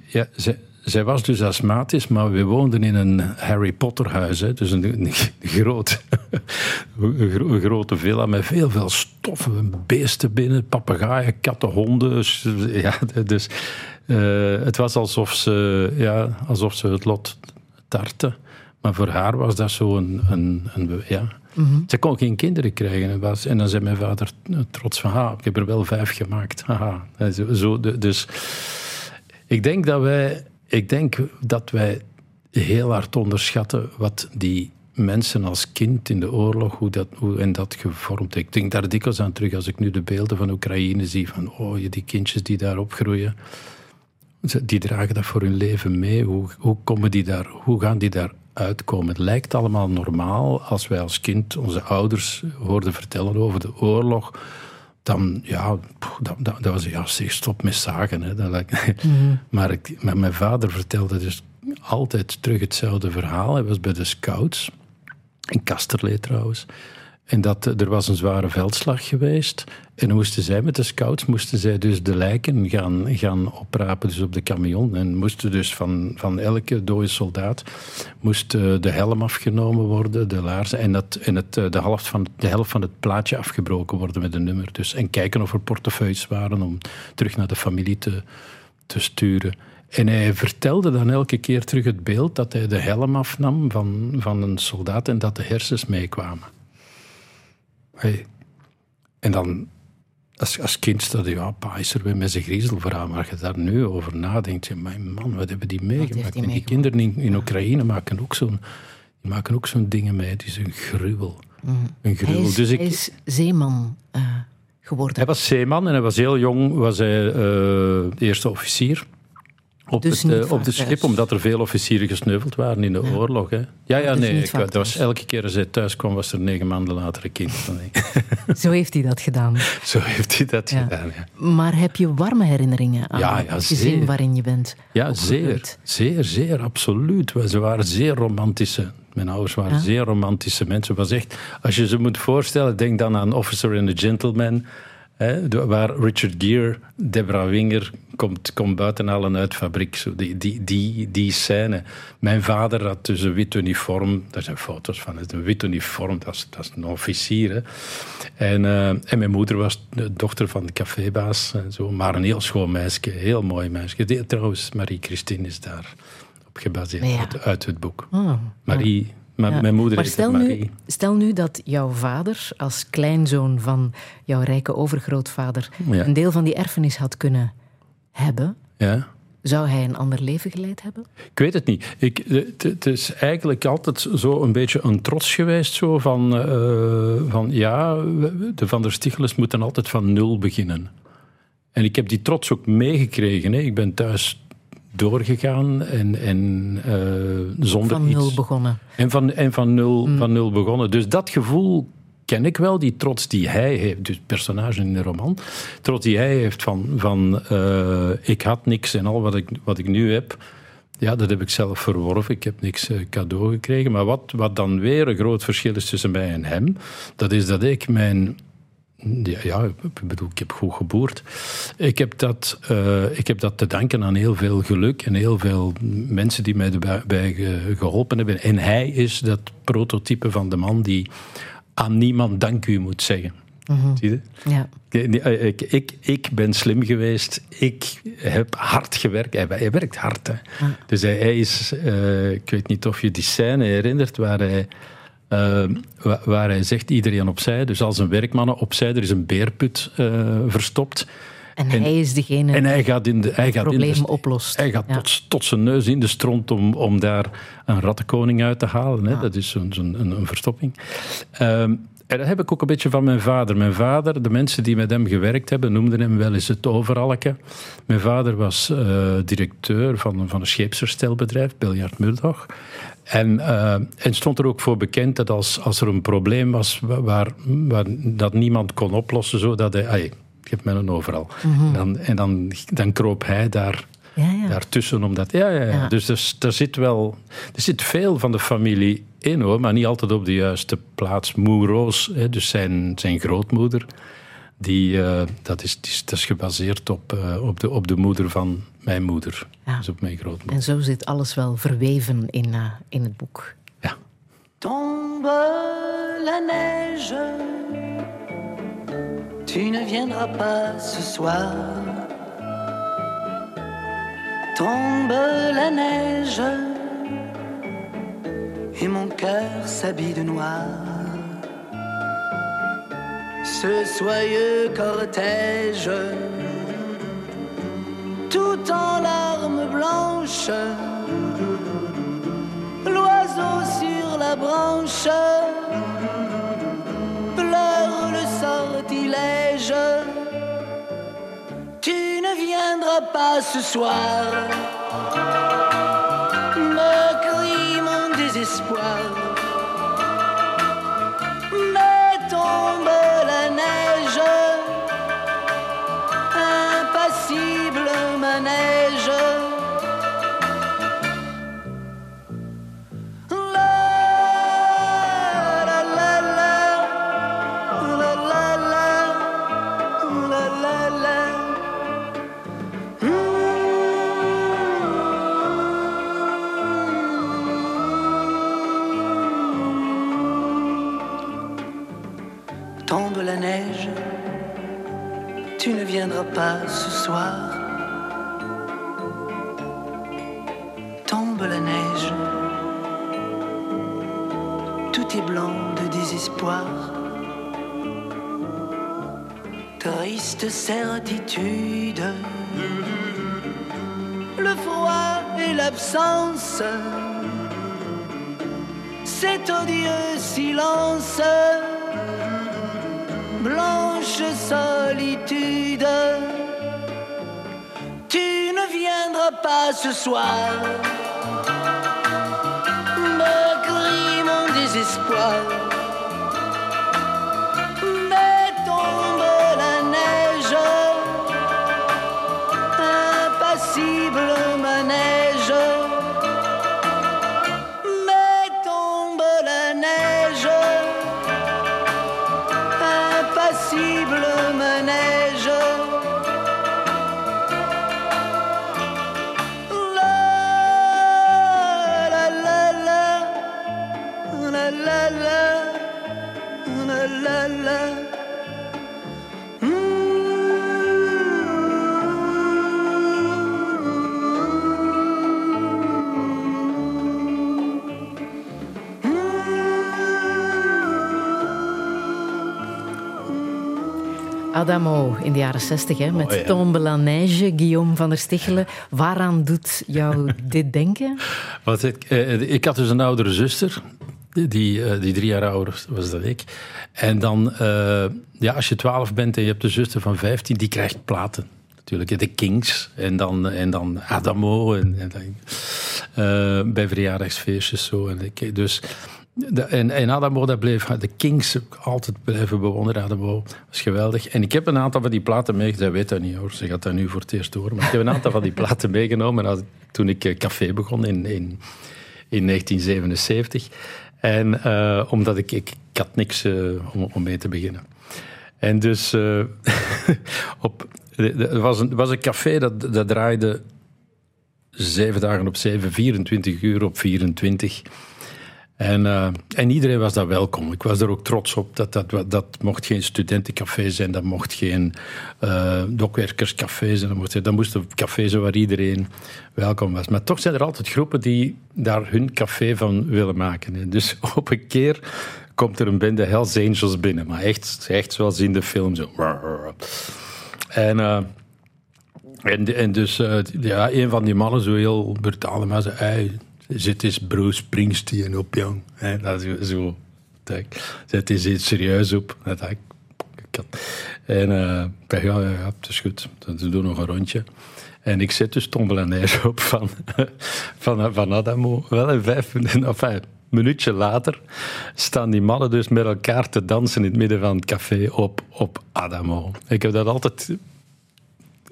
ja, zij, zij was dus astmatisch, maar we woonden in een Harry Potter huis. Hè, dus een, groot, een, gro- een grote villa met veel, veel stoffen, beesten binnen, papegaaien, katten, honden. s- Ja, dus eh, het was alsof ze, ja, alsof ze het lot tartte. Maar voor haar was dat zo een... een, een ja. Ze kon geen kinderen krijgen. En, was, en dan zei mijn vader trots van... Ha, ik heb er wel vijf gemaakt. <laughs> Haha. Zo, zo, dus ik denk dat wij, ik denk dat wij heel hard onderschatten wat die mensen als kind in de oorlog, hoe dat, hoe, en dat gevormd. Ik denk daar dikwijls aan terug als ik nu de beelden van Oekraïne zie, van oh, je, die kindjes die daar opgroeien, die dragen dat voor hun leven mee. Hoe, hoe, komen die daar, hoe gaan die daar uitkomen? Het lijkt allemaal normaal als wij als kind onze ouders hoorden vertellen over de oorlog dan, ja, dat, dat, dat was, ja, zeg, stop met zagen. Hè. Dat lijkt- <laughs> maar, ik, maar mijn vader vertelde dus altijd terug hetzelfde verhaal. Hij was bij de scouts, in Kasterlee trouwens. En dat, eh, er was een zware veldslag geweest. En moesten zij met de scouts moesten zij dus de lijken gaan, gaan oprapen dus op de camion. En moesten dus van, van elke dode soldaat moest eh, de helm afgenomen worden, de laarzen. En, dat, en het, eh, de, helft van, de helft van het plaatje afgebroken worden met een nummer. Dus, en kijken of er portefeuilles waren om terug naar de familie te, te sturen. En hij vertelde dan elke keer terug het beeld dat hij de helm afnam van, van een soldaat en dat de hersens meekwamen. Hey. En dan, als, als kind staat je, ja, pa is er weer met zijn griezelverhaal. Maar als je daar nu over nadenkt, je, mijn man, wat hebben die meegemaakt? hij en die kinderen in, in Oekraïne maken ook zo'n maken ook zo'n dingen mee. Het is een gruwel. Een Mm. Hij gruwel. is, dus ik, hij is zeeman eh, geworden. hij was zeeman en hij was heel jong, was hij eh, eerste officier. Op, Dus het, eh, op het schip, omdat er veel officieren gesneuveld waren in de oorlog. Hè. Ja, ja, Dus nee. Ik, dat was elke keer als hij thuis kwam, was er negen maanden later een kind. <laughs> Zo heeft hij dat gedaan. <laughs> Zo heeft hij dat Ja. gedaan. Ja, Maar heb je warme herinneringen aan Ja, ja, het gezin waarin je bent? ja zeer, opgegroeid? zeer, zeer, absoluut. Ze waren zeer romantische. Mijn ouders waren Ja. zeer romantische mensen. Was echt, als je ze moet voorstellen, denk dan aan Officer and a Gentleman. Hè, de- waar Richard Gere, Deborah Winger, komt, komt buiten al een uit fabriek. Zo, die, die, die, die scène. Mijn vader had dus een wit uniform. Daar zijn foto's van. Het een wit uniform, dat is, dat is een officier. Hè. En, eh, en mijn moeder was de dochter van de cafébaas. En zo, maar een heel schoon meisje. Heel mooi meisje. Die, trouwens, Marie-Christine is daar op gebaseerd Ja. uit, uit het boek. Ah, Marie, ma- ja. mijn moeder maar stel nu, stel nu dat jouw vader als kleinzoon van jouw rijke overgrootvader Ja. een deel van die erfenis had kunnen hebben. Ja. Zou hij een ander leven geleid hebben? Ik weet het niet. Ik, het, is eigenlijk altijd zo een beetje een trots geweest zo van, eh, van ja, de Van der Stichels moeten altijd van nul beginnen. En ik heb die trots ook meegekregen. Hè. Ik ben thuis doorgegaan en, en eh, zonder Van nul iets. begonnen. En van, en van, nul, van nul begonnen. Dus dat gevoel ken ik wel, die trots die hij heeft, dus personage in de roman, trots die hij heeft van, van eh, ik had niks en al wat ik, wat ik nu heb, ja, dat heb ik zelf verworven. Ik heb niks eh, cadeau gekregen. Maar wat, wat dan weer een groot verschil is tussen mij en hem, dat is dat ik mijn Ja, ik bedoel, ik heb goed geboerd. Ik heb, dat, eh, ik heb dat te danken aan heel veel geluk en heel veel mensen die mij erbij geholpen hebben. En hij is dat prototype van de man die aan niemand dank u moet zeggen. Mhm. Zie je? Ja. Ik, ik, ik ben slim geweest. Ik heb hard gewerkt. Hij, hij werkt hard. Hè. Dus hij, hij is... eh, ik weet niet of je die scène herinnert waar hij... eh, wa- waar hij zegt iedereen opzij. Dus als een werkmannen opzij, er is een beerput eh, verstopt. En, hij is degene En hij gaat in de, hij in de, oplost. hij gaat Ja. tot, tot zijn neus in de stront om, om daar een rattenkoning uit te halen. Hè. Dat is zo'n zo'n een, een verstopping. Ehm, en dat heb ik ook een beetje van mijn vader. Mijn vader, de mensen die met hem gewerkt hebben, noemden hem wel eens het overalke. Mijn vader was eh, directeur van, van een scheepsherstelbedrijf, Biljart Murdoch. En, eh, en stond er ook voor bekend dat als, als er een probleem was wa- waar, waar, dat niemand kon oplossen, zo dat hij... Ik heb mij een overal. En, dan, en dan, dan kroop hij daar Ja, ja. daartussen. Omdat, ja, ja, ja. Ja. Dus er, er zit wel er zit veel van de familie in, hoor, maar niet altijd op de juiste plaats. Moe Roos, hè, dus zijn, zijn grootmoeder, die, eh, dat, is, die is, dat is gebaseerd op, eh, op, de, op de moeder van mijn moeder. Ja. Dus op mijn grootmoeder. En zo zit alles wel verweven in, eh, in het boek. Ja. Tombe la neige, tu ne viendras pas ce soir. Tombe la neige, et mon cœur s'habille de noir. Ce soyeux cortège, tout en larmes blanches l'oiseau sur la branche pleure le sortilège. Tu ne viendras pas ce soir, me crie mon désespoir. Mais tombe la neige, impassible manège. Viendras pas ce soir. Tombe la neige, tout est blanc de désespoir. Triste certitude, le froid et l'absence, cet odieux silence, solitude. Tu ne viendras pas ce soir me crie mon désespoir. Adamo in de jaren zestig, hè, met Oh, ja. Tombe la Neige, Guillaume van der Stichelen. Waaraan doet jou <laughs> dit denken? Wat ik, eh, ik had dus een oudere zuster, die, eh, die drie jaar ouder was dan ik. En dan, eh, ja, als je twaalf bent en je hebt een zuster van vijftien, die krijgt platen. Natuurlijk, de Kings en dan, en dan Adamo en, en dan, bij verjaardagsfeestjes zo. En ik, dus, en, en Adamo, dat bleef, de Kings altijd blijven bewonderen. Adamo was geweldig. En ik heb een aantal van die platen meegenomen. Zij weet dat niet hoor, ze gaat dat nu voor het eerst horen. Maar ik heb een aantal van die platen <laughs> meegenomen toen ik eh, café begon in, in, in 1977. En eh, omdat ik, ik, had niks eh, om, om mee te beginnen. En dus uh, <laughs> op, er was een, was een café dat, dat draaide zeven dagen op zeven, 24 uur op 24. En, uh, en iedereen was daar welkom. Ik was er ook trots op. Dat, dat, dat mocht geen studentencafé zijn, dat mocht geen uh, dokwerkerscafé zijn. Dat moest, dat moest een café zijn waar iedereen welkom was. Maar toch zijn er altijd groepen die daar hun café van willen maken. Dus <laughs> op een keer komt er een bende Hells Angels binnen. Maar echt, echt zoals in de film. Zo. En... Uh, en, en dus ja, een van die mannen, zo heel brutaal, maar zei: zit eens Bruce Springsteen op. He, dat is zo. Zet eens iets serieus op. Dat ik. En uh, ja, het is goed. We doen nog een rondje. En ik zet dus tombelaneer op van, <laughs> van, van Adamo. Wel in vijf of een minuutje later, staan die mannen dus met elkaar te dansen in het midden van het café op, op Adamo. Ik heb dat altijd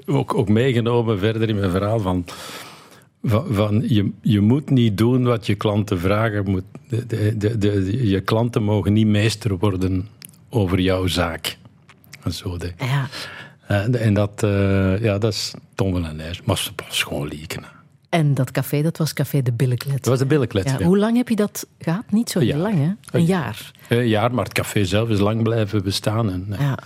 ook, ook meegenomen verder in mijn verhaal van van, van, je, je moet niet doen wat je klanten vragen. Moet, de, de, de, je klanten mogen niet meester worden over jouw zaak. Zo de. Ja. Uh, en dat, uh, ja, dat is tongel en ijs. Maar het was gewoon lieken. En dat café, dat was Café de Billenklet. Dat was de Billenklet, ja, Hoe lang heb je dat gehad? Niet zo heel lang, hè? Een jaar. Een jaar, maar het café zelf is lang blijven bestaan. En, ja.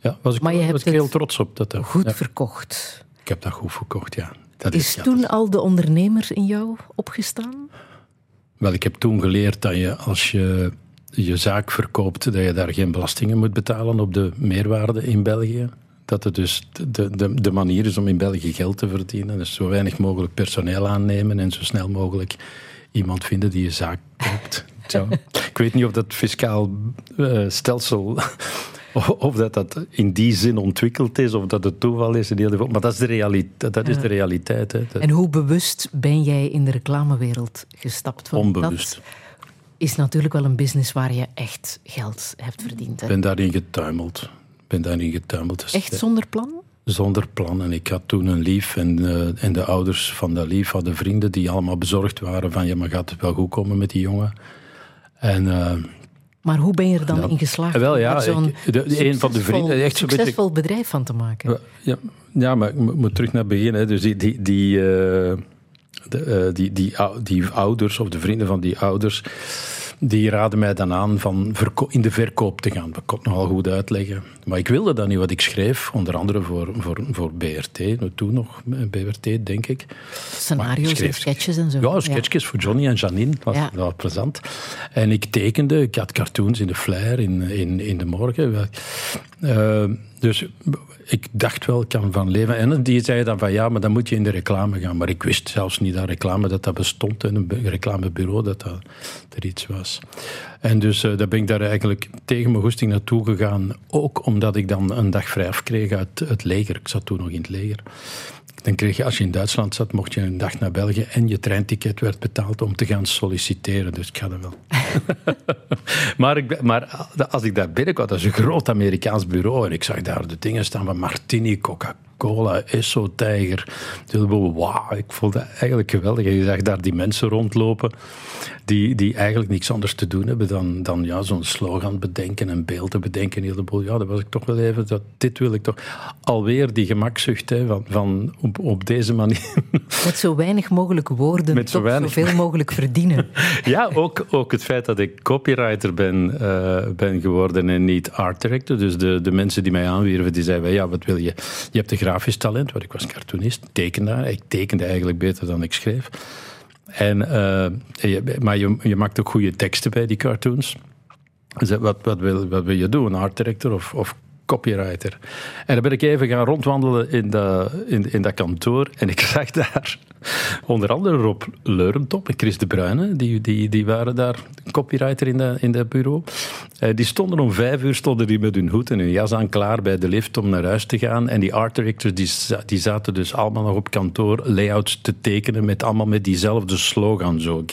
Ja, was ik, maar je was hebt ik heel trots op. Dat, goed verkocht. Ik heb dat goed verkocht, ja. Dat is, is toen al de ondernemer in jou opgestaan? Wel, ik heb toen geleerd dat je als je je zaak verkoopt, dat je daar geen belastingen moet betalen op de meerwaarde in België. Dat het dus de, de, de manier is om in België geld te verdienen. Dus zo weinig mogelijk personeel aannemen en zo snel mogelijk iemand vinden die je zaak koopt. <laughs> Zo. Ik weet niet of dat fiscaal uh, stelsel <laughs> of dat dat in die zin ontwikkeld is, of dat het toeval is. Maar dat is de realiteit. Dat is de realiteit hè. En hoe bewust ben jij in de reclamewereld gestapt? Want Onbewust. Dat is natuurlijk wel een business waar je echt geld hebt verdiend. Ik ben daarin getuimeld. Ben daarin getuimeld. Dus echt zonder plan? Zonder plan. En ik had toen een lief en, uh, en de ouders van dat lief hadden vrienden die allemaal bezorgd waren van ja, maar gaat het wel goed komen met die jongen? En... Uh, maar hoe ben je er dan in geslaagd wel, ja, om zo'n een van de vrienden, echt succesvol beetje, bedrijf van te maken? Ja, ja, maar ik moet terug naar het begin. Hè. Dus die, die, die, uh, de, uh, die, die, die ouders of de vrienden van die ouders die raden mij dan aan van in de verkoop te gaan. Dat kon ik nogal goed uitleggen. Maar ik wilde dat niet wat ik schreef, onder andere voor, voor, voor BRT, toen nog BRT, denk ik. Scenario's en sketches en zo. Ja, sketches ja. voor Johnny en Janine. Dat was, ja. dat was plezant. En ik tekende, ik had cartoons in de flyer in, in, in de morgen. Uh, dus ik dacht wel, ik kan van leven. En die zei dan van ja, maar dan moet je in de reclame gaan. Maar ik wist zelfs niet dat reclame dat dat bestond. En een reclamebureau dat dat er iets was. En dus uh, daar ben ik daar eigenlijk tegen mijn goesting naartoe gegaan. Ook omdat ik dan een dag vrij afkreeg uit het leger. Ik zat toen nog in het leger. Dan kreeg je, als je in Duitsland zat, mocht je een dag naar België en je treinticket werd betaald om te gaan solliciteren. Dus ik ga dat wel. <laughs> maar, ik, maar als ik daar binnenkwam, dat is een groot Amerikaans bureau en ik zag daar de dingen staan van Martini, Coca-Cola Cola, Esso Tijger. Wauw, ik vond dat eigenlijk geweldig. Je zag daar die mensen rondlopen die, die eigenlijk niks anders te doen hebben dan, dan ja, zo'n slogan bedenken en beelden bedenken. Ja, dat was ik toch wel even, dat, dit wil ik toch. Alweer die gemakzucht hè, van, van op, op deze manier. <laughs> Met zo weinig mogelijk woorden Met zo weinig... zoveel <laughs> mogelijk verdienen. <laughs> ja, ook, ook het feit dat ik copywriter ben, uh, ben geworden en niet art director. Dus de, de mensen die mij aanwierven, die zeiden, ja, wat wil je? Je hebt een grafisch talent, want ik was cartoonist, tekenaar. Ik tekende eigenlijk beter dan ik schreef. En, uh, maar je, je maakt ook goede teksten bij die cartoons. Dus wat, wat, wil, wat je doen? Art director of, of copywriter. En dan ben ik even gaan rondwandelen in, de, in, in dat kantoor. En ik zag daar onder andere Rob Leurentop en Chris de Bruyne. Die, die, die waren daar copywriter in dat in de bureau. Eh, die stonden om vijf uur stonden die met hun hoed en hun jas aan klaar bij de lift om naar huis te gaan. En die art directors die, die zaten dus allemaal nog op kantoor layouts te tekenen met allemaal met diezelfde slogan. Zo,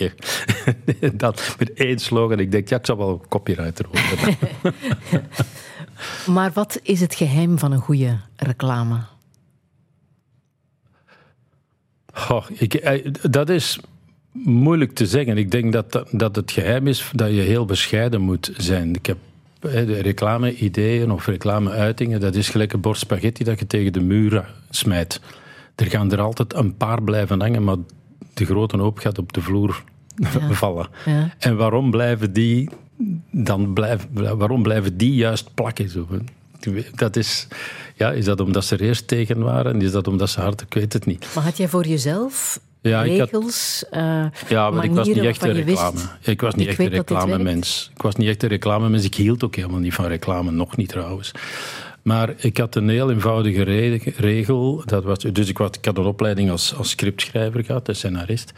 <laughs> dat, met één slogan. Ik denk, ja, ik zou wel copywriter worden. <laughs> Maar wat is het geheim van een goede reclame? Oh, ik, eh, dat is moeilijk te zeggen. Ik denk dat, dat het geheim is dat je heel bescheiden moet zijn. Ik heb de reclame-ideeën of reclame-uitingen, dat is gelijk een bord spaghetti dat je tegen de muur smijt. Er gaan er altijd een paar blijven hangen, maar de grote hoop gaat op de vloer <laughs> vallen. Ja. En waarom blijven die dan blijven, waarom blijven die juist plakken? Zo? Dat is, ja, is dat omdat ze er eerst tegen waren? Is dat omdat ze hard? Ik weet het niet. Maar had jij voor jezelf Ja, ik had- regels, eh, Ja, maar ik was niet echt een wist, reclame. Ik was niet echt een reclamemens. Ik was niet echt een reclamemens. Ik hield ook helemaal niet van reclame, nog niet trouwens. Maar ik had een heel eenvoudige re- regel. Dat was, dus ik, was, ik had een opleiding als, als scriptschrijver gehad, als scenarist.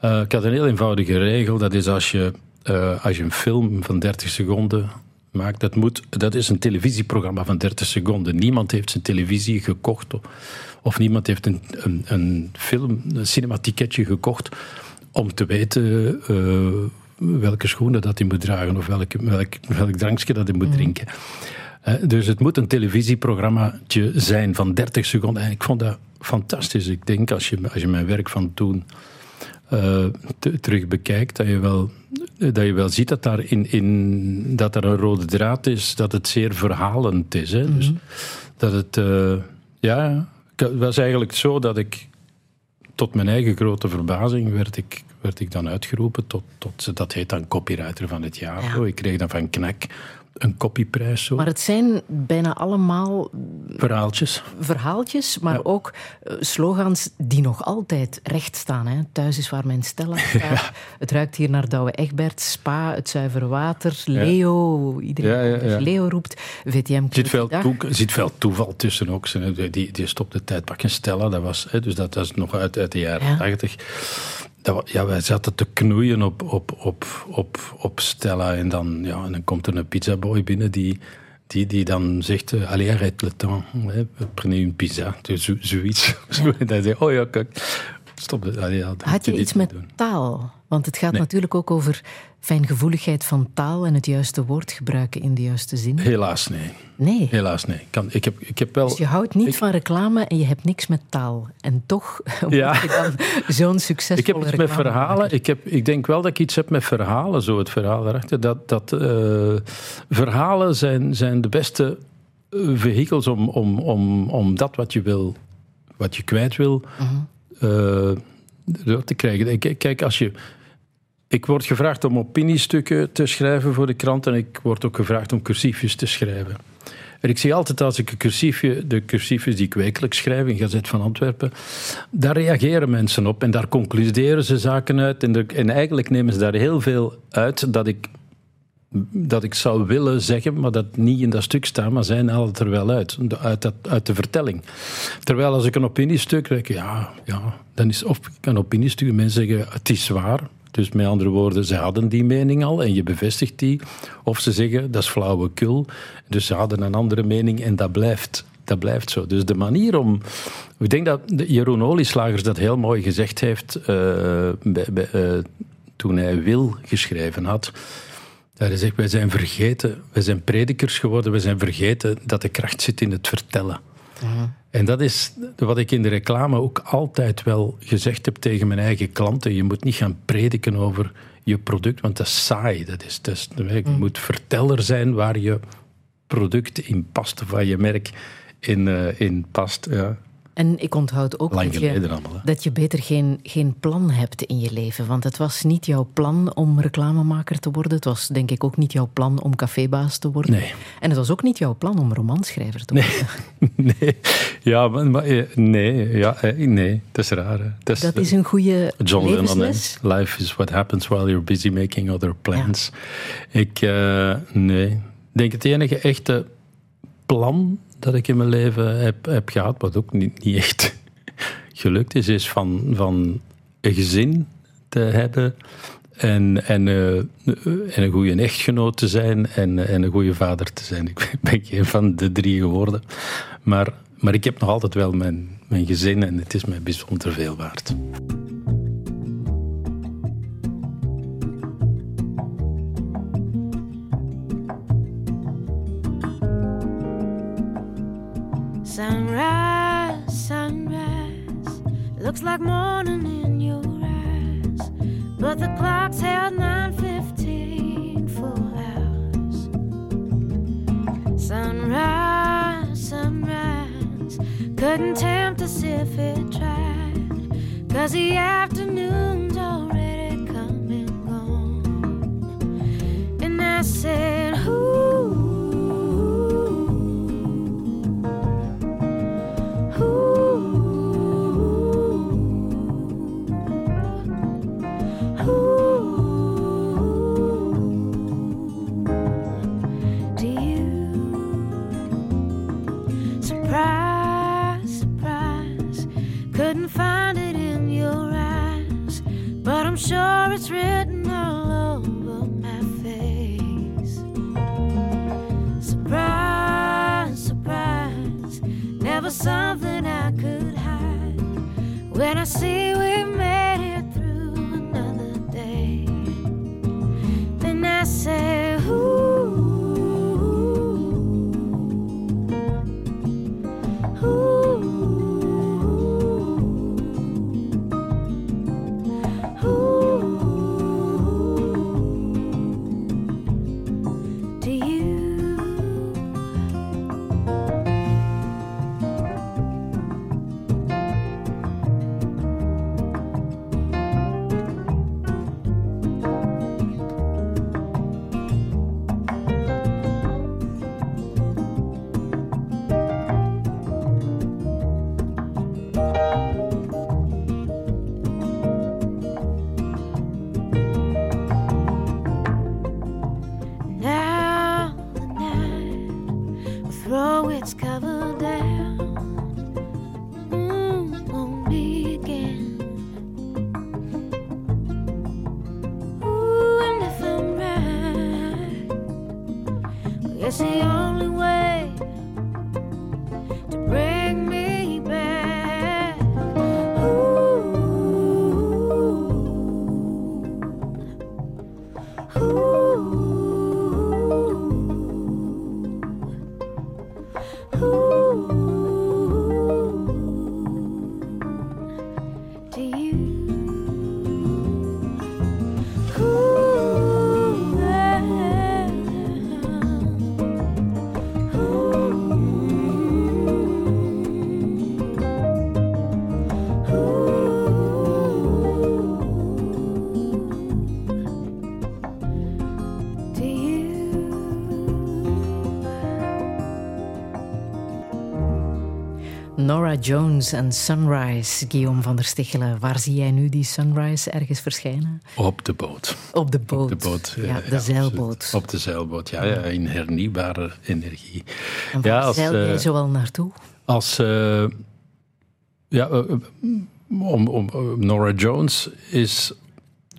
Eh, ik had een heel eenvoudige regel. Dat is als je, eh, als je een film van 30 seconden maakt. Dat, moet, dat is een televisieprogramma van 30 seconden. Niemand heeft zijn televisie gekocht. Of, of niemand heeft een, een, een film, een cinematieketje gekocht. om te weten. eh, welke schoenen dat hij moet dragen of welk, welk, welk drankje dat hij moet drinken. Eh, dus het moet een televisieprogrammaatje zijn van 30 seconden. En ik vond dat fantastisch. Ik denk als je, als je mijn werk van toen terug bekijkt, dat je wel, dat je wel ziet dat daar, in, in, dat er een rode draad is, dat het zeer verhalend is. Hè? Dus dat het, eh, ja, het was eigenlijk zo dat ik tot mijn eigen grote verbazing werd ik, werd ik dan uitgeroepen tot, tot dat heet dan copywriter van het jaar. Ja. Ik kreeg dan van Knak een copyprijs. Zo. Maar het zijn bijna allemaal Verhaaltjes. verhaaltjes, maar Ja. ook eh, slogans die nog altijd recht staan. Hè. Thuis is waar mijn Stella <laughs> staat. Het ruikt hier naar Douwe Egberts, Spa, het zuivere water, Leo. Iedereen die. Leo roept. VTM Er zit veel, Dag. toe, zit veel toeval tussen ook. Ze- Die, die stopte tijdpak in Stella, dat was, hè, dus dat was nog uit, uit de jaren Ja. 80. Ja, wij zaten te knoeien op, op, op, op, op Stella en dan, ja, en dan komt er een pizzaboy binnen die, die, die dan zegt, eh, allez, arrête le temps, hè, prenez une pizza, dus zo, zoiets. <laughs> Zo, en dan zeg je, oh ja, kijk, stop ja, dat Had moet je iets met doen. taal? Want het gaat Nee. natuurlijk ook over fijngevoeligheid van taal en het juiste woord gebruiken in de juiste zin. Helaas nee, Nee. helaas nee. Ik, kan, ik, heb, ik heb wel... Dus je houdt niet ik- van reclame en je hebt niks met taal. En toch <laughs> Ja. word je dan zo'n succesvolle Ik heb iets met verhalen. Ik, heb, ik denk wel dat ik iets heb met verhalen, zo het verhaal daarachter. Dat, dat eh, verhalen zijn, zijn de beste eh, vehikels om, om, om, om dat wat je wil, wat je kwijt wil, eh, door te krijgen. Kijk, als je. Ik word gevraagd om opiniestukken te schrijven voor de krant en ik word ook gevraagd om cursiefjes te schrijven. En ik zie altijd als ik een cursiefje, de cursiefjes die ik wekelijks schrijf in Gazet van Antwerpen, daar reageren mensen op en daar concluderen ze zaken uit. En, en eigenlijk nemen ze daar heel veel uit dat ik, dat ik zou willen zeggen, maar dat niet in dat stuk staat, maar zij halen het er wel uit, uit, uit de vertelling. Terwijl als ik een opiniestuk denk, ja, ja, dan is of een opiniestuk, mensen zeggen het is waar. Dus met andere woorden, ze hadden die mening al en je bevestigt die. Of ze zeggen dat is flauwekul. Dus ze hadden een andere mening en dat blijft, dat blijft zo. Dus de manier om. Ik denk dat Jeroen Olieslagers dat heel mooi gezegd heeft eh, eh, toen hij Wil geschreven had. Dat hij zegt, wij zijn vergeten, wij zijn predikers geworden, wij zijn vergeten dat de kracht zit in het vertellen. En dat is wat ik in de reclame ook altijd wel gezegd heb tegen mijn eigen klanten. Je moet niet gaan prediken over je product, want dat is saai. Dat is, dat is, je moet verteller zijn waar je product in past, of waar je merk in, eh, in past. Ja. En ik onthoud ook dat je, allemaal, dat je beter geen, geen plan hebt in je leven. Want het was niet jouw plan om reclamemaker te worden. Het was denk ik ook niet jouw plan om cafébaas te worden. Nee. En het was ook niet jouw plan om romanschrijver te worden. Nee, <laughs> ja, maar, maar, eh, nee, ja, eh, nee, dat is raar. Dat is, Dat is een goede John Lennon. Life is what happens while you're busy making other plans. Ik, eh, nee. Ik denk het enige echte plan dat ik in mijn leven heb, heb gehad, wat ook niet, niet echt <laughs> gelukt is, is van, van een gezin te hebben en, en, eh, en een goede echtgenoot te zijn en, en een goede vader te zijn. Ik <laughs> ben geen van de drie geworden. Maar, maar ik heb nog altijd wel mijn, mijn gezin en het is mij bijzonder veel waard. Looks like morning in your eyes, but the clock's held 9:15 for hours. Sunrise, sunrise, couldn't tempt us if it tried, cause the afternoon's already coming on. And I said, Who? Find it in your eyes, but I'm sure it's written all over my face. Surprise, surprise, never something I could hide. When I see we made it through another day, then I say, Nora Jones en Sunrise, Guillaume van der Stichelen. Waar zie jij nu die Sunrise ergens verschijnen? Op de boot. Op de boot. De boot. Ja, de zeilboot. Op de zeilboot, ja, ja in hernieuwbare energie. En waar Ja, als, zeil jij eh, zoal naartoe? Als. eh, ja, eh, om, om, Nora Jones is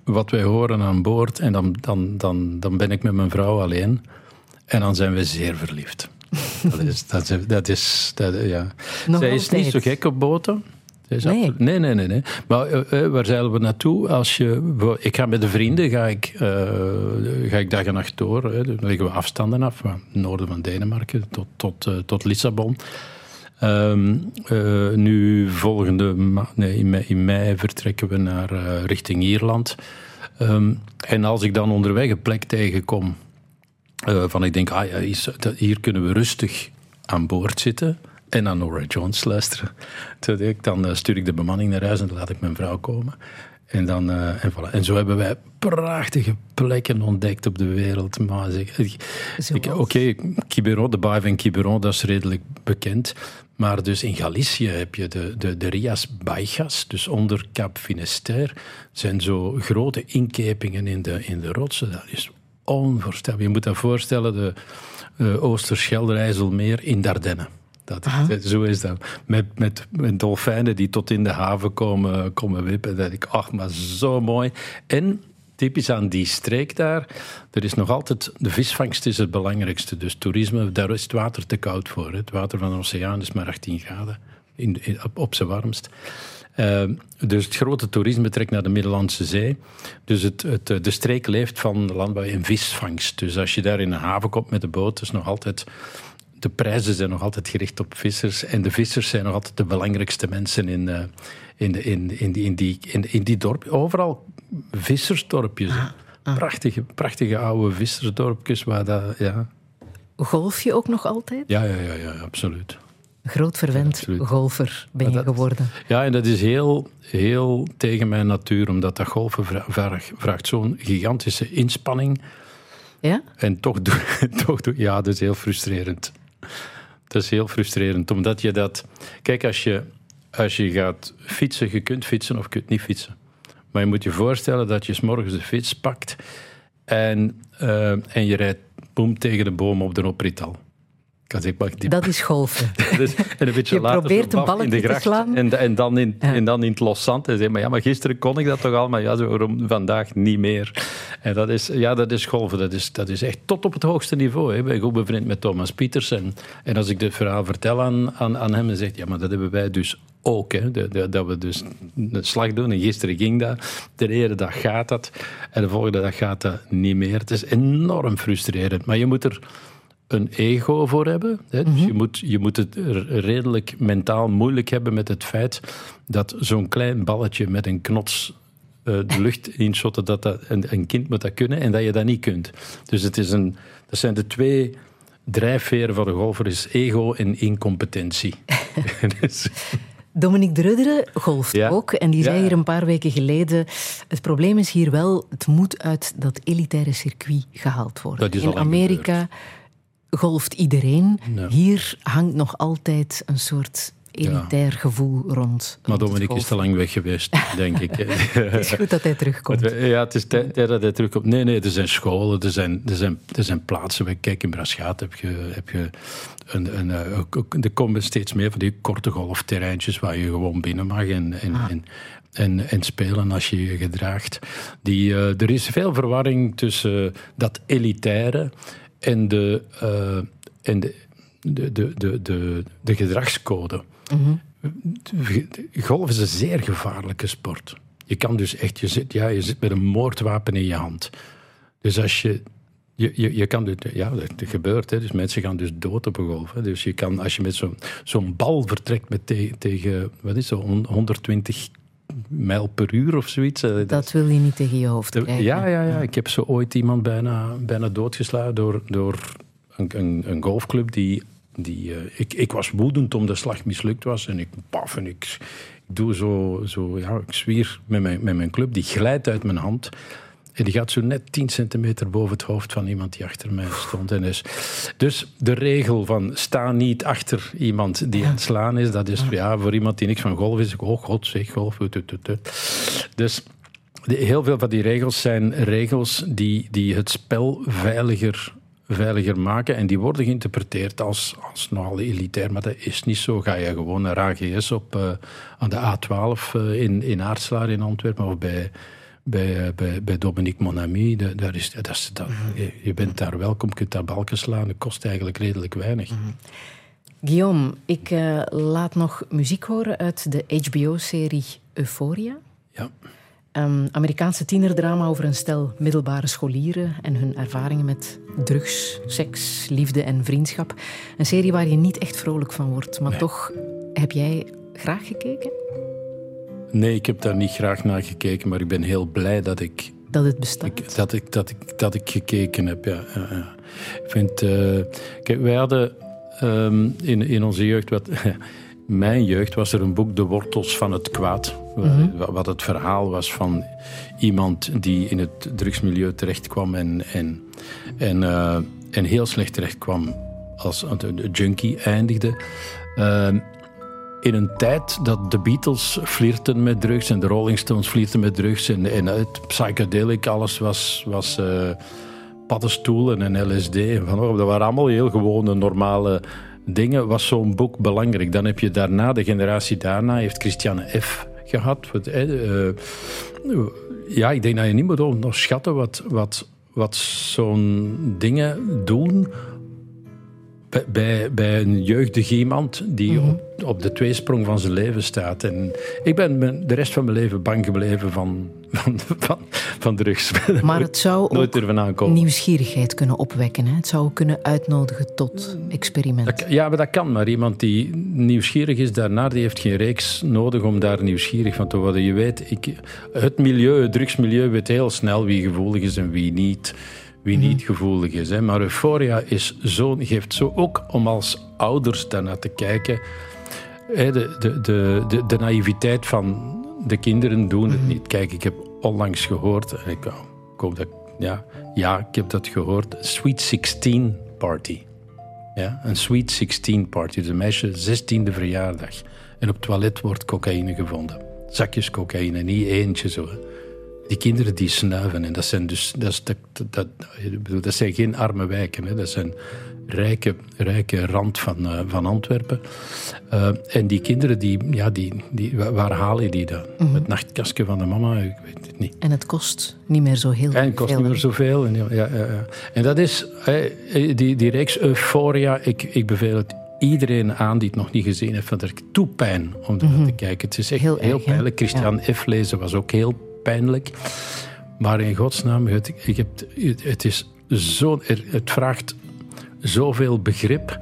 wat wij horen aan boord. En dan, dan, dan, dan ben ik met mijn vrouw alleen. En dan zijn we zeer verliefd. Dat is. Dat is, dat is dat, ja. Nog Zij is niet zo gek op boten. Nee. nee, nee, nee, nee. Maar eh, eh, waar zeilen we naartoe? Als je, ik ga met de vrienden ga ik, eh, ga ik dag en nacht door. Hè. Dan leggen we afstanden af. Van het noorden van Denemarken tot, tot, eh, tot Lissabon. Ehm, eh, nu volgende nee, in, mei, in mei vertrekken we naar eh, richting Ierland. Ehm, en als ik dan onderweg een plek tegenkom eh, van ik denk, ah ja, hier, dat- hier kunnen we rustig aan boord zitten en naar Nora Jones luisteren. <laughs> Ik, dan eh, stuur ik de bemanning naar huis en dan laat ik mijn vrouw komen. En, dan, eh, en, voilà. en zo hebben wij prachtige plekken ontdekt op de wereld. Maar? Oké, Quiberon, de baai van Quiberon, dat is redelijk bekend. Maar dus in Galicië heb je de, de, de Rias Baixas, dus onder Cap Finisterre, zijn zo grote inkepingen in de, in de rotsen. Dat is onvoorstelbaar. Je moet dat voorstellen, de uh, Oosterschelde-IJsselmeer in Dardenne. Dat, zo is dat. Met, met, met dolfijnen die tot in de haven komen, komen wippen. Dat ik, ach, maar zo mooi. En typisch aan die streek daar, er is nog altijd, de visvangst is het belangrijkste. Dus toerisme, daar is het water te koud voor. hè. Het water van de oceaan is maar 18 graden in, in- op, op zijn warmst. Uh, dus het grote toerisme trekt naar de Middellandse Zee. Dus het, het, eh, de streek leeft van landbouw en visvangst. Dus als je daar in een haven komt met de boot, is nog altijd de prijzen zijn nog altijd gericht op vissers. En de vissers zijn nog altijd de belangrijkste mensen in, uh, in, de, in, in, die, in, die, in, in die dorp. Overal vissersdorpjes. Ah, ah. Prachtige, prachtige oude vissersdorpjes. Waar dat, ja. Golf je ook nog altijd? Ja, ja, ja, ja absoluut. Groot verwend golfer ben je geworden. Ja, en dat is heel, heel tegen mijn natuur, omdat dat golfen vra- vraagt, vraagt zo'n gigantische inspanning. Ja? En toch doe, <laughs> toch doe ja, dat is heel frustrerend. Dat is heel frustrerend, omdat je dat... Kijk, als je, als je gaat fietsen, je kunt fietsen of je kunt niet fietsen. Maar je moet je voorstellen dat je 's morgens de fiets pakt en, eh, en je rijdt boem tegen de boom op de oprital. Ik kan zeggen, pak die Dat is golfen. dus, <laughs> en een beetje Je later probeert een baf in balletje de te gracht slaan. En, en, dan in, Ja. en dan in het loszand. En zeg maar, ja, maar gisteren kon ik dat toch al, maar ja, waarom vandaag niet meer. En dat is, ja, dat is golven. Dat is, dat is echt tot op het hoogste niveau. Hè. Ik ben goed bevriend met Thomas Pieters. En, en als ik dit verhaal vertel aan, aan, aan hem, dan zegt ja, maar dat hebben wij dus ook. Hè. De- de- dat we dus een slag doen. En gisteren ging dat. De ene dag gaat dat. En de volgende dag gaat dat niet meer. Het is enorm frustrerend. Maar je moet er een ego voor hebben. Hè? Dus je, moet, je moet het redelijk mentaal moeilijk hebben met het feit dat zo'n klein balletje met een knots eh, de <laughs> lucht inschotten, dat dat, een, een kind moet dat kunnen en dat je dat niet kunt. Dus het is een, dat zijn de twee drijfveren van de golfer, is ego en incompetentie. <laughs> <laughs> Dus- Dominique Drudderen golft Ja. ook. En die zei Ja. hier een paar weken geleden... Het probleem is hier wel, het moet uit dat elitaire circuit gehaald worden. Dat is In Amerika golft iedereen. Hier hangt nog altijd een soort elitair gevoel rond. maar Dominique is te lang weg geweest, denk ik. <laughs> Het is goed dat hij terugkomt. Ja, het is tijd dat hij terugkomt. Nee, nee, er zijn scholen, er zijn, er zijn, er zijn plaatsen. Kijk, in Braschaat heb je, heb je een, een, eh, er komen steeds meer van die korte golfterreintjes waar je gewoon binnen mag en, en, en, en, en spelen als je je gedraagt. Die, eh, er is veel verwarring tussen dat elitaire en de, eh, en de, de, de, de, de, de gedragscode. Golf is een zeer gevaarlijke sport. Je kan dus echt, je zit, ja, je zit met een moordwapen in je hand. Dus als je, je, je, je kan, dit- ja, dat dat gebeurt, hè. dus mensen gaan dus dood op een golf. Hè. Dus je kan, als je met zo'n zo'n bal vertrekt met te- tegen, wat is het, 120 mijl per uur of zoiets. dat- Dat wil je niet tegen je hoofd krijgen. ja, ja, ja. Ik heb zo ooit iemand bijna, bijna doodgeslagen door, door een, een, een golfclub die... die eh, ik, ik was woedend omdat de slag mislukt was. En ik paf en ik, ik doe zo... zo ja, ik zwier met mijn, met mijn club. Die glijdt uit mijn hand. En die gaat zo net 10 centimeter boven het hoofd van iemand die achter mij stond. En dus, dus de regel van sta niet achter iemand die aan het slaan is, dat is ja, voor iemand die niks van golf is. Oh god, zeg golf. Dus heel veel van die regels zijn regels die, die het spel veiliger, veiliger maken. En die worden geïnterpreteerd als, als nogal elitair. Maar dat is niet zo. Ga je gewoon naar AGS op, eh, aan de A12 eh, in, in Aartslaar in Antwerpen of bij, bij, eh, bij, bij Dominique Monami. Da- Daar is, dat is, dat, je, je bent daar welkom, je kunt daar balken slaan. Dat kost eigenlijk redelijk weinig. Guillaume, ik eh, laat nog muziek horen uit de HBO-serie Euphoria. Ja. Een Amerikaanse tienerdrama over een stel middelbare scholieren en hun ervaringen met drugs, seks, liefde en vriendschap. Een serie waar je niet echt vrolijk van wordt, maar Nee. toch heb jij graag gekeken Nee, ik heb daar niet graag naar gekeken, maar ik ben heel blij dat ik dat het bestaat. Ik, dat, ik, dat, ik, dat ik gekeken heb, ja. ja, ja. Ik vind... eh, kijk, wij hadden ehm, in, in onze jeugd... Wat, <laughs> mijn jeugd was er een boek, De Wortels van het Kwaad. wa- Wat het verhaal was van iemand die in het drugsmilieu terechtkwam en, en, en, eh, en heel slecht terechtkwam als een een junkie eindigde. Ehm, in een tijd dat de Beatles flirten met drugs en de Rolling Stones flirten met drugs en, en het psychedelic, alles was, was eh, paddenstoelen en LSD. En van, dat waren allemaal heel gewone, normale dingen. Was zo'n boek belangrijk? Dan heb je daarna, de generatie daarna, heeft Christiane F. gehad. Eh, eh, ja, ik denk dat je niet moet onderschatten wat, wat, wat zo'n dingen doen bij, bij, een jeugdig iemand die op, op de tweesprong van zijn leven staat. En ik ben mijn- de rest van mijn leven bang gebleven van, van, van, van drugs. Maar het <laughs> zou Nooit ook nieuwsgierigheid kunnen opwekken. Hè? Het zou kunnen uitnodigen tot experiment. Dat kan- ja, maar dat kan. Maar iemand die nieuwsgierig is daarnaar, die heeft geen reeks nodig om daar nieuwsgierig van te worden. Je weet, ik, het milieu, het drugsmilieu weet heel snel wie gevoelig is en wie niet. Wie niet gevoelig is. Hè. Maar Euphoria is zo, geeft zo ook om als ouders daarnaar te kijken. Hè, de, de, de, de, de naïviteit van de kinderen doen het niet. Kijk, ik heb onlangs gehoord, en ik, ik hoop dat, ja, ja, ik heb dat gehoord, Sweet 16 Party. Ja, een Sweet 16 Party, dus een meisje 16e verjaardag. En op het toilet wordt cocaïne gevonden. Zakjes cocaïne, niet eentje zo. hè. Die kinderen die snuiven, en dat zijn dus dat, is, dat, dat, dat zijn geen arme wijken, hè. dat zijn rijke, rijke rand van, eh, van Antwerpen. Eh, en die kinderen, die, ja, die, die, wa- waar haal je die dan? Het nachtkastje van de mama? Ik weet het niet. En het kost niet meer zo heel En het kost veel. niet meer zoveel. En, ja, ja, ja, en dat is, hè, die, die reeks Euphoria, ik, ik beveel het iedereen aan die het nog niet gezien heeft, want er toe pijn om ernaar te kijken. Het is echt Mhm. Heel heel, erg, hè? pijnlijk. Christian F. lezen was ook heel pijnlijk. Maar in godsnaam, het, ik heb, het, is zo, het vraagt zoveel begrip.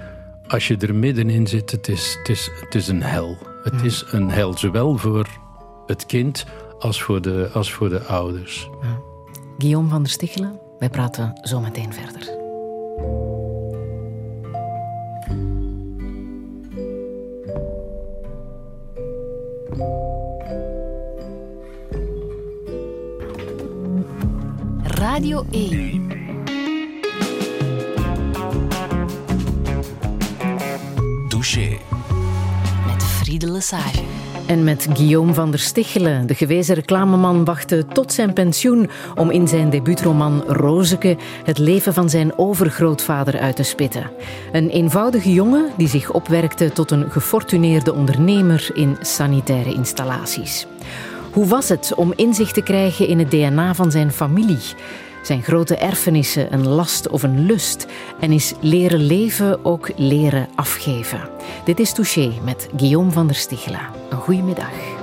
Als je er middenin zit, het is, het is, het is een hel. Het is een hel, zowel voor het kind als voor de, als voor de ouders. Guillaume van der Stichelen, wij praten zo meteen verder. Radio 1. Douche. Met Friede Lesage. En met Guillaume van der Stichelen, de gewezen reclameman, wachtte tot zijn pensioen om in zijn debuutroman Rozeke het leven van zijn overgrootvader uit te spitten. Een eenvoudige jongen die zich opwerkte tot een gefortuneerde ondernemer in sanitaire installaties. Hoe was het om inzicht te krijgen in het DNA van zijn familie? Zijn grote erfenissen een last of een lust? En is leren leven ook leren afgeven? Dit is Touché met Guillaume van der Stichelen. Een goede middag.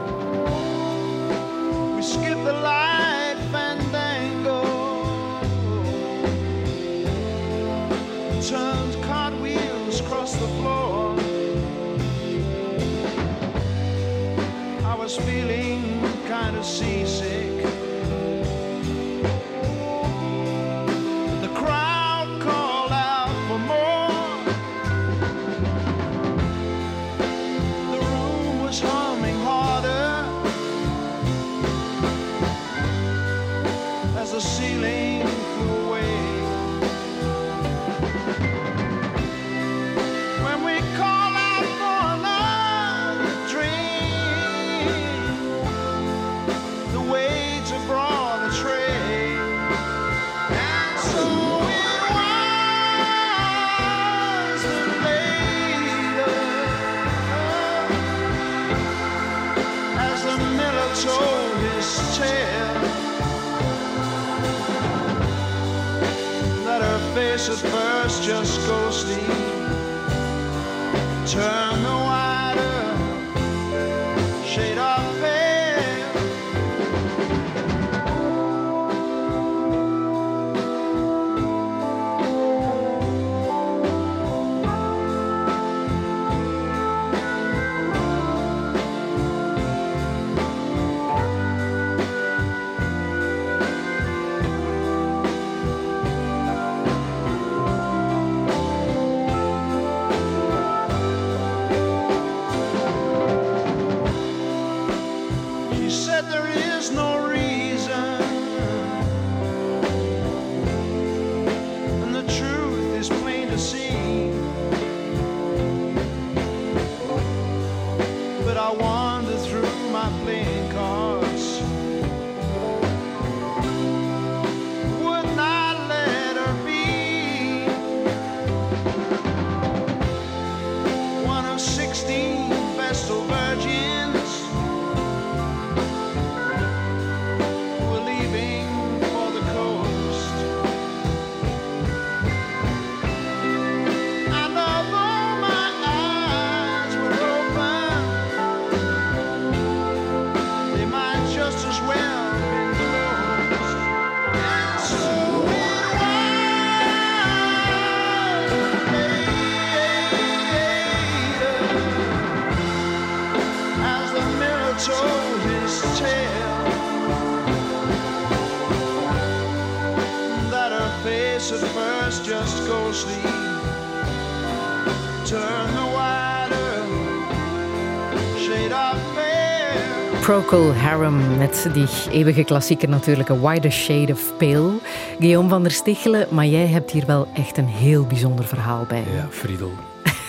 Procol Harum met die eeuwige klassieker natuurlijk, A Wider Shade of Pale. Guillaume van der Stichelen, maar jij hebt hier wel echt een heel bijzonder verhaal bij. Ja, Friedel.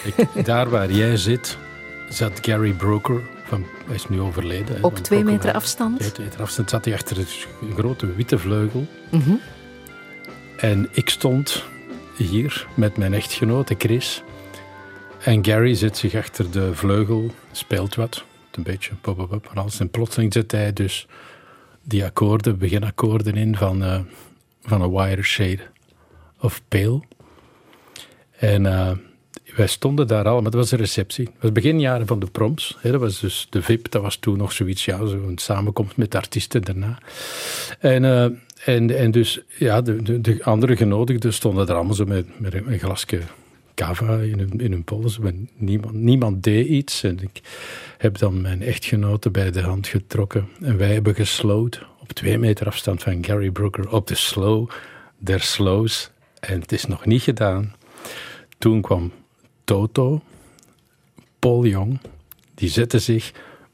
Ik, <laughs> daar waar jij zit, zat Gary Broker. Van, hij is nu overleden. Op twee Procol meter Harum. afstand? Twee meter afstand zat hij achter een grote witte vleugel. Mhm. En ik stond hier met mijn echtgenote Chris. En Gary zit zich achter de vleugel, speelt wat. Een beetje pop, pop, pop, en alles. En plotseling zet hij dus die akkoorden, beginakkoorden in van, eh, van A Wider Shade of Pale. En eh, wij stonden daar allemaal, dat was een receptie. Het was begin jaren van de proms. Hè, dat was dus de VIP, dat was toen nog zoiets, ja, zo'n samenkomst met artiesten daarna. En, eh, en, en dus, ja, de, de, de andere genodigden stonden er allemaal zo met, met een, een glasje cava in hun, in hun pols. Niemand, niemand deed iets. En ik heb dan mijn echtgenote bij de hand getrokken. En wij hebben geslowed op twee meter afstand van Gary Brooker op de slow der slows. En het is nog niet gedaan. Toen kwam Toto, Paul Jong, die zette zich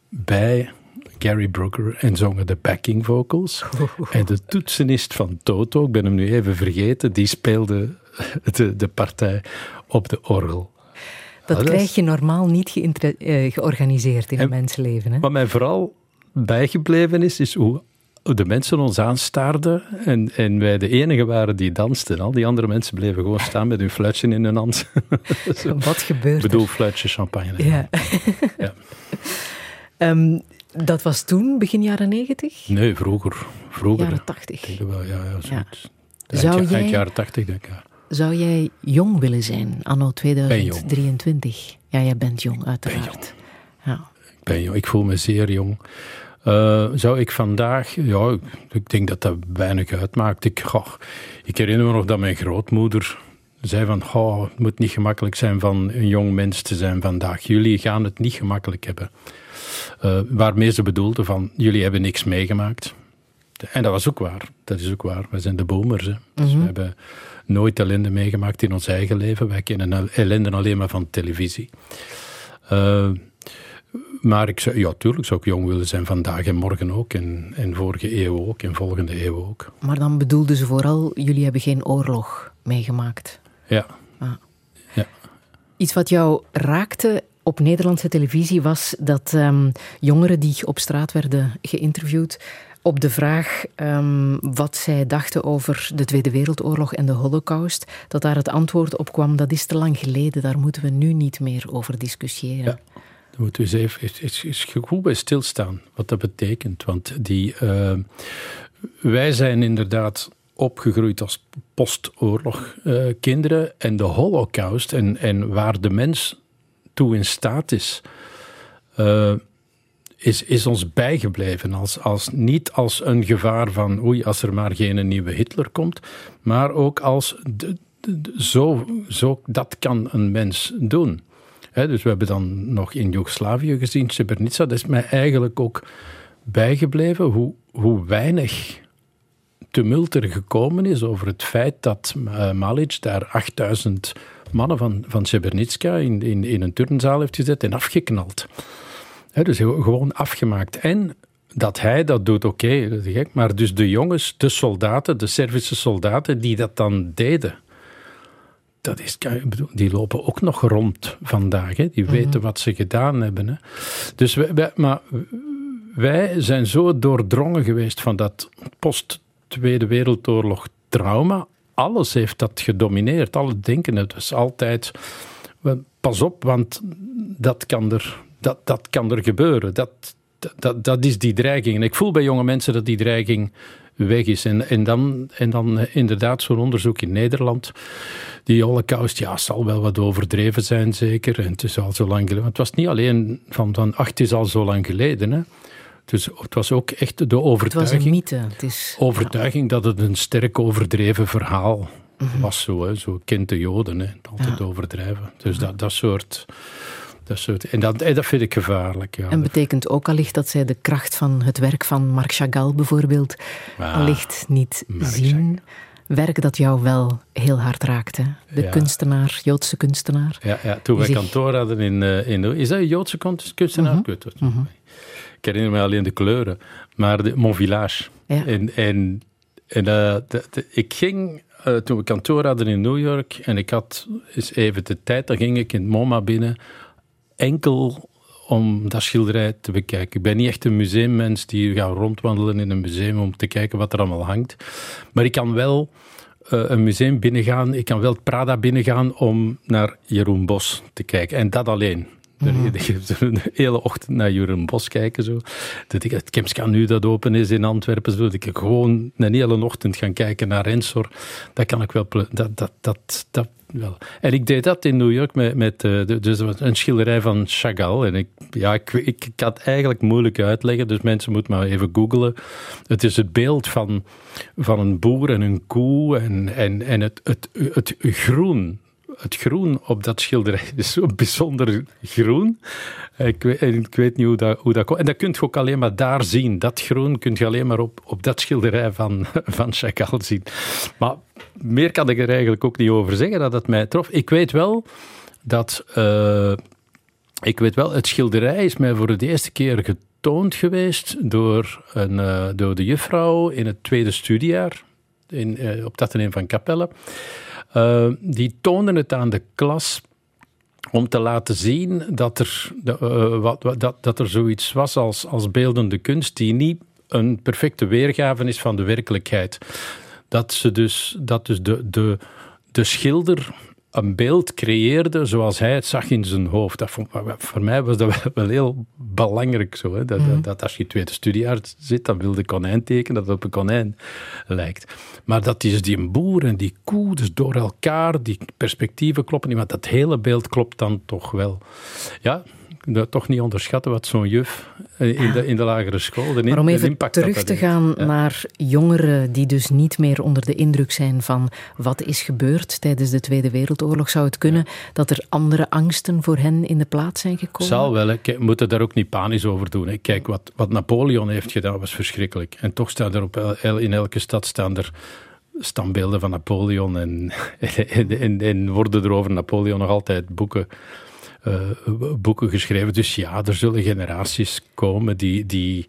bij Gary Brooker en zongen de backing vocals. En de toetsenist van Toto, ik ben hem nu even vergeten, die speelde de, de partij op de orgel. Dat dat krijg je normaal niet eh, georganiseerd in En- een mensenleven. Hè? Wat mij vooral bijgebleven is, is hoe de mensen ons aanstaarden en, en wij de enige waren die dansten. Al die andere mensen bleven gewoon staan met hun fluitje in hun hand. <laughs> Wat gebeurt Ik bedoel, fluitje champagne. Ja. <laughs> Ja. Ehm, dat was toen, begin jaren negentig? Nee, vroeger. vroeger Jaren tachtig. Ja, ja, zoiets. Zou Eind, jij- eind jaren tachtig, denk ik. Ja. Zou jij jong willen zijn, anno 2023? Ja, jij bent jong, uiteraard. Ja. Ik ben jong, ik voel me zeer jong. Eh, zou ik vandaag, ja, ik, denk dat dat weinig uitmaakt. Ik, goh, ik herinner me nog dat mijn grootmoeder zei van, goh, het moet niet gemakkelijk zijn van een jong mens te zijn vandaag. Jullie gaan het niet gemakkelijk hebben. Eh, waarmee ze bedoelde van, jullie hebben niks meegemaakt. En dat was ook waar. Dat is ook waar. We zijn de boomers. Hè. Dus we hebben nooit ellende meegemaakt in ons eigen leven. Wij kennen ellende alleen maar van televisie. Eh, maar ik zou, ja, tuurlijk zou ik jong willen zijn vandaag en morgen ook. En, en vorige eeuw ook. En volgende eeuw ook. Maar dan bedoelden ze vooral, jullie hebben geen oorlog meegemaakt. Ja. Ah. Ja. Iets wat jou raakte op Nederlandse televisie was dat ehm, jongeren die op straat werden geïnterviewd op de vraag ehm, wat zij dachten over de Tweede Wereldoorlog en de Holocaust, dat daar het antwoord op kwam, dat is te lang geleden, daar moeten we nu niet meer over discussiëren. Ja. Moeten we eens even eens goed bij stilstaan wat dat betekent. Want die, eh, wij zijn inderdaad opgegroeid als postoorlog eh, kinderen en de holocaust en, en waar de mens toe in staat is, eh, is, is ons bijgebleven. Als, als, niet als een gevaar van oei, als er maar geen nieuwe Hitler komt, maar ook als zo, zo, dat kan een mens doen. Dus we hebben dan nog in Joegoslavië gezien, Srebrenica. Dat is mij eigenlijk ook bijgebleven hoe, hoe weinig tumult er gekomen is over het feit dat eh, Malic daar 8000 mannen van, van Srebrenica in, in, in een turnzaal heeft gezet en afgeknald. Dus gewoon afgemaakt. En dat hij dat doet, oké, dat is gek. Maar dus de jongens, de soldaten, de Servische soldaten die dat dan deden. Dat is, die lopen ook nog rond vandaag. Hè. Die weten wat ze gedaan hebben. Hè. Dus wij, wij- maar wij zijn zo doordrongen geweest van dat post-Tweede Wereldoorlog trauma. Alles heeft dat gedomineerd. Alle denken het was altijd. Pas op, want dat kan er, dat, dat kan er gebeuren. Dat, dat, dat is die dreiging. En ik voel bij jonge mensen dat die dreiging weg is. En, en, dan, en dan eh, inderdaad zo'n onderzoek in Nederland. Die holocaust, ja, zal wel wat overdreven zijn, zeker. En het is al zo lang geleden. Want het was niet alleen van, van ach, het is al zo lang geleden. Hè. Dus het was ook echt de Het was een overtuiging mythe. Het is, overtuiging dat het een sterk overdreven verhaal was. Zo, hè. zo kent de Joden, hè. altijd Ja. overdrijven. Dus dat, dat soort... Dat soort en, dat, en dat vind ik gevaarlijk. Ja. En betekent ook allicht dat zij de kracht van het werk van Marc Chagall bijvoorbeeld Ah, allicht niet Marc zien. werk dat jou wel heel hard raakte. De Ja. kunstenaar, Joodse kunstenaar. Ja, ja toen zich- kantoor hadden in, eh, in... Is dat een Joodse kunst- kunstenaar? Mhm. Ik herinner me alleen de kleuren. Maar de, Mon Village. Ja. En, en, en eh, de- de- ik ging... eh, toen we kantoor hadden in New York en ik had eens even de tijd, dan ging ik in het MoMA binnen enkel om dat schilderij te bekijken. Ik ben niet echt een museummens die gaat rondwandelen in een museum om te kijken wat er allemaal hangt. Maar ik kan wel eh, een museum binnengaan, ik kan wel het Prada binnengaan om naar Jeroen Bos te kijken. En dat alleen. Een <laughs> hele ochtend naar Jeroen Bos kijken. Zo. Dat ik het Kemska nu dat open is in Antwerpen. Zo. Dat ik gewoon een hele ochtend gaan kijken naar Rensor. Dat kan ik wel. Dat, dat, dat, dat, En ik deed dat in New York met, met eh, dus een schilderij van Chagall. En ik, ja, ik, ik, het eigenlijk moeilijk uitleggen, dus mensen moeten maar even googlen. Het is het beeld van, van een boer en een koe en, en, en het, het, het groen. Het groen op dat schilderij <laughs> is zo bijzonder groen. Ik weet, ik weet niet hoe dat, dat komt. En dat kun je ook alleen maar daar zien. Dat groen kun je alleen maar op, op dat schilderij van, <laughs> van Chagall zien. Maar meer kan ik er eigenlijk ook niet over zeggen dat het mij trof. Ik weet wel dat... eh, ik weet wel, het schilderij is mij voor de eerste keer getoond geweest door, een, eh, door de juffrouw in het tweede studiejaar in, eh, op ateneum van Capelle. Eh, die toonde het aan de klas om te laten zien dat er, eh, wat- dat, dat er zoiets was als, als beeldende kunst die niet een perfecte weergave is van de werkelijkheid. Dat, ze dus, dat dus de, de, de schilder een beeld creëerde zoals hij het zag in zijn hoofd. Dat vond, voor mij was dat wel, heel belangrijk zo. Hè? Dat, dat, dat als je tweede studiejaar zit, dan wil de konijn tekenen dat het op een konijn lijkt. Maar dat is die boer en die koe, dus door elkaar, die perspectieven kloppen niet, maar dat hele beeld klopt dan toch wel. Ja, dat toch niet onderschatten wat zo'n juf eh, in de, in de lagere school... De, Maar om even terug te gaan Ja. naar jongeren die dus niet meer onder de indruk zijn van wat is gebeurd tijdens de Tweede Wereldoorlog, zou het kunnen dat er andere angsten voor hen in de plaats zijn gekomen? Zal wel, we moeten daar ook niet panisch over doen. Hè. Kijk, wat, wat Napoleon heeft gedaan was verschrikkelijk. En toch staan er op in elke stad staan er standbeelden van Napoleon <laughs> en, en, en, en worden er over Napoleon nog altijd boeken, boeken geschreven. Dus ja, er zullen generaties komen die, die,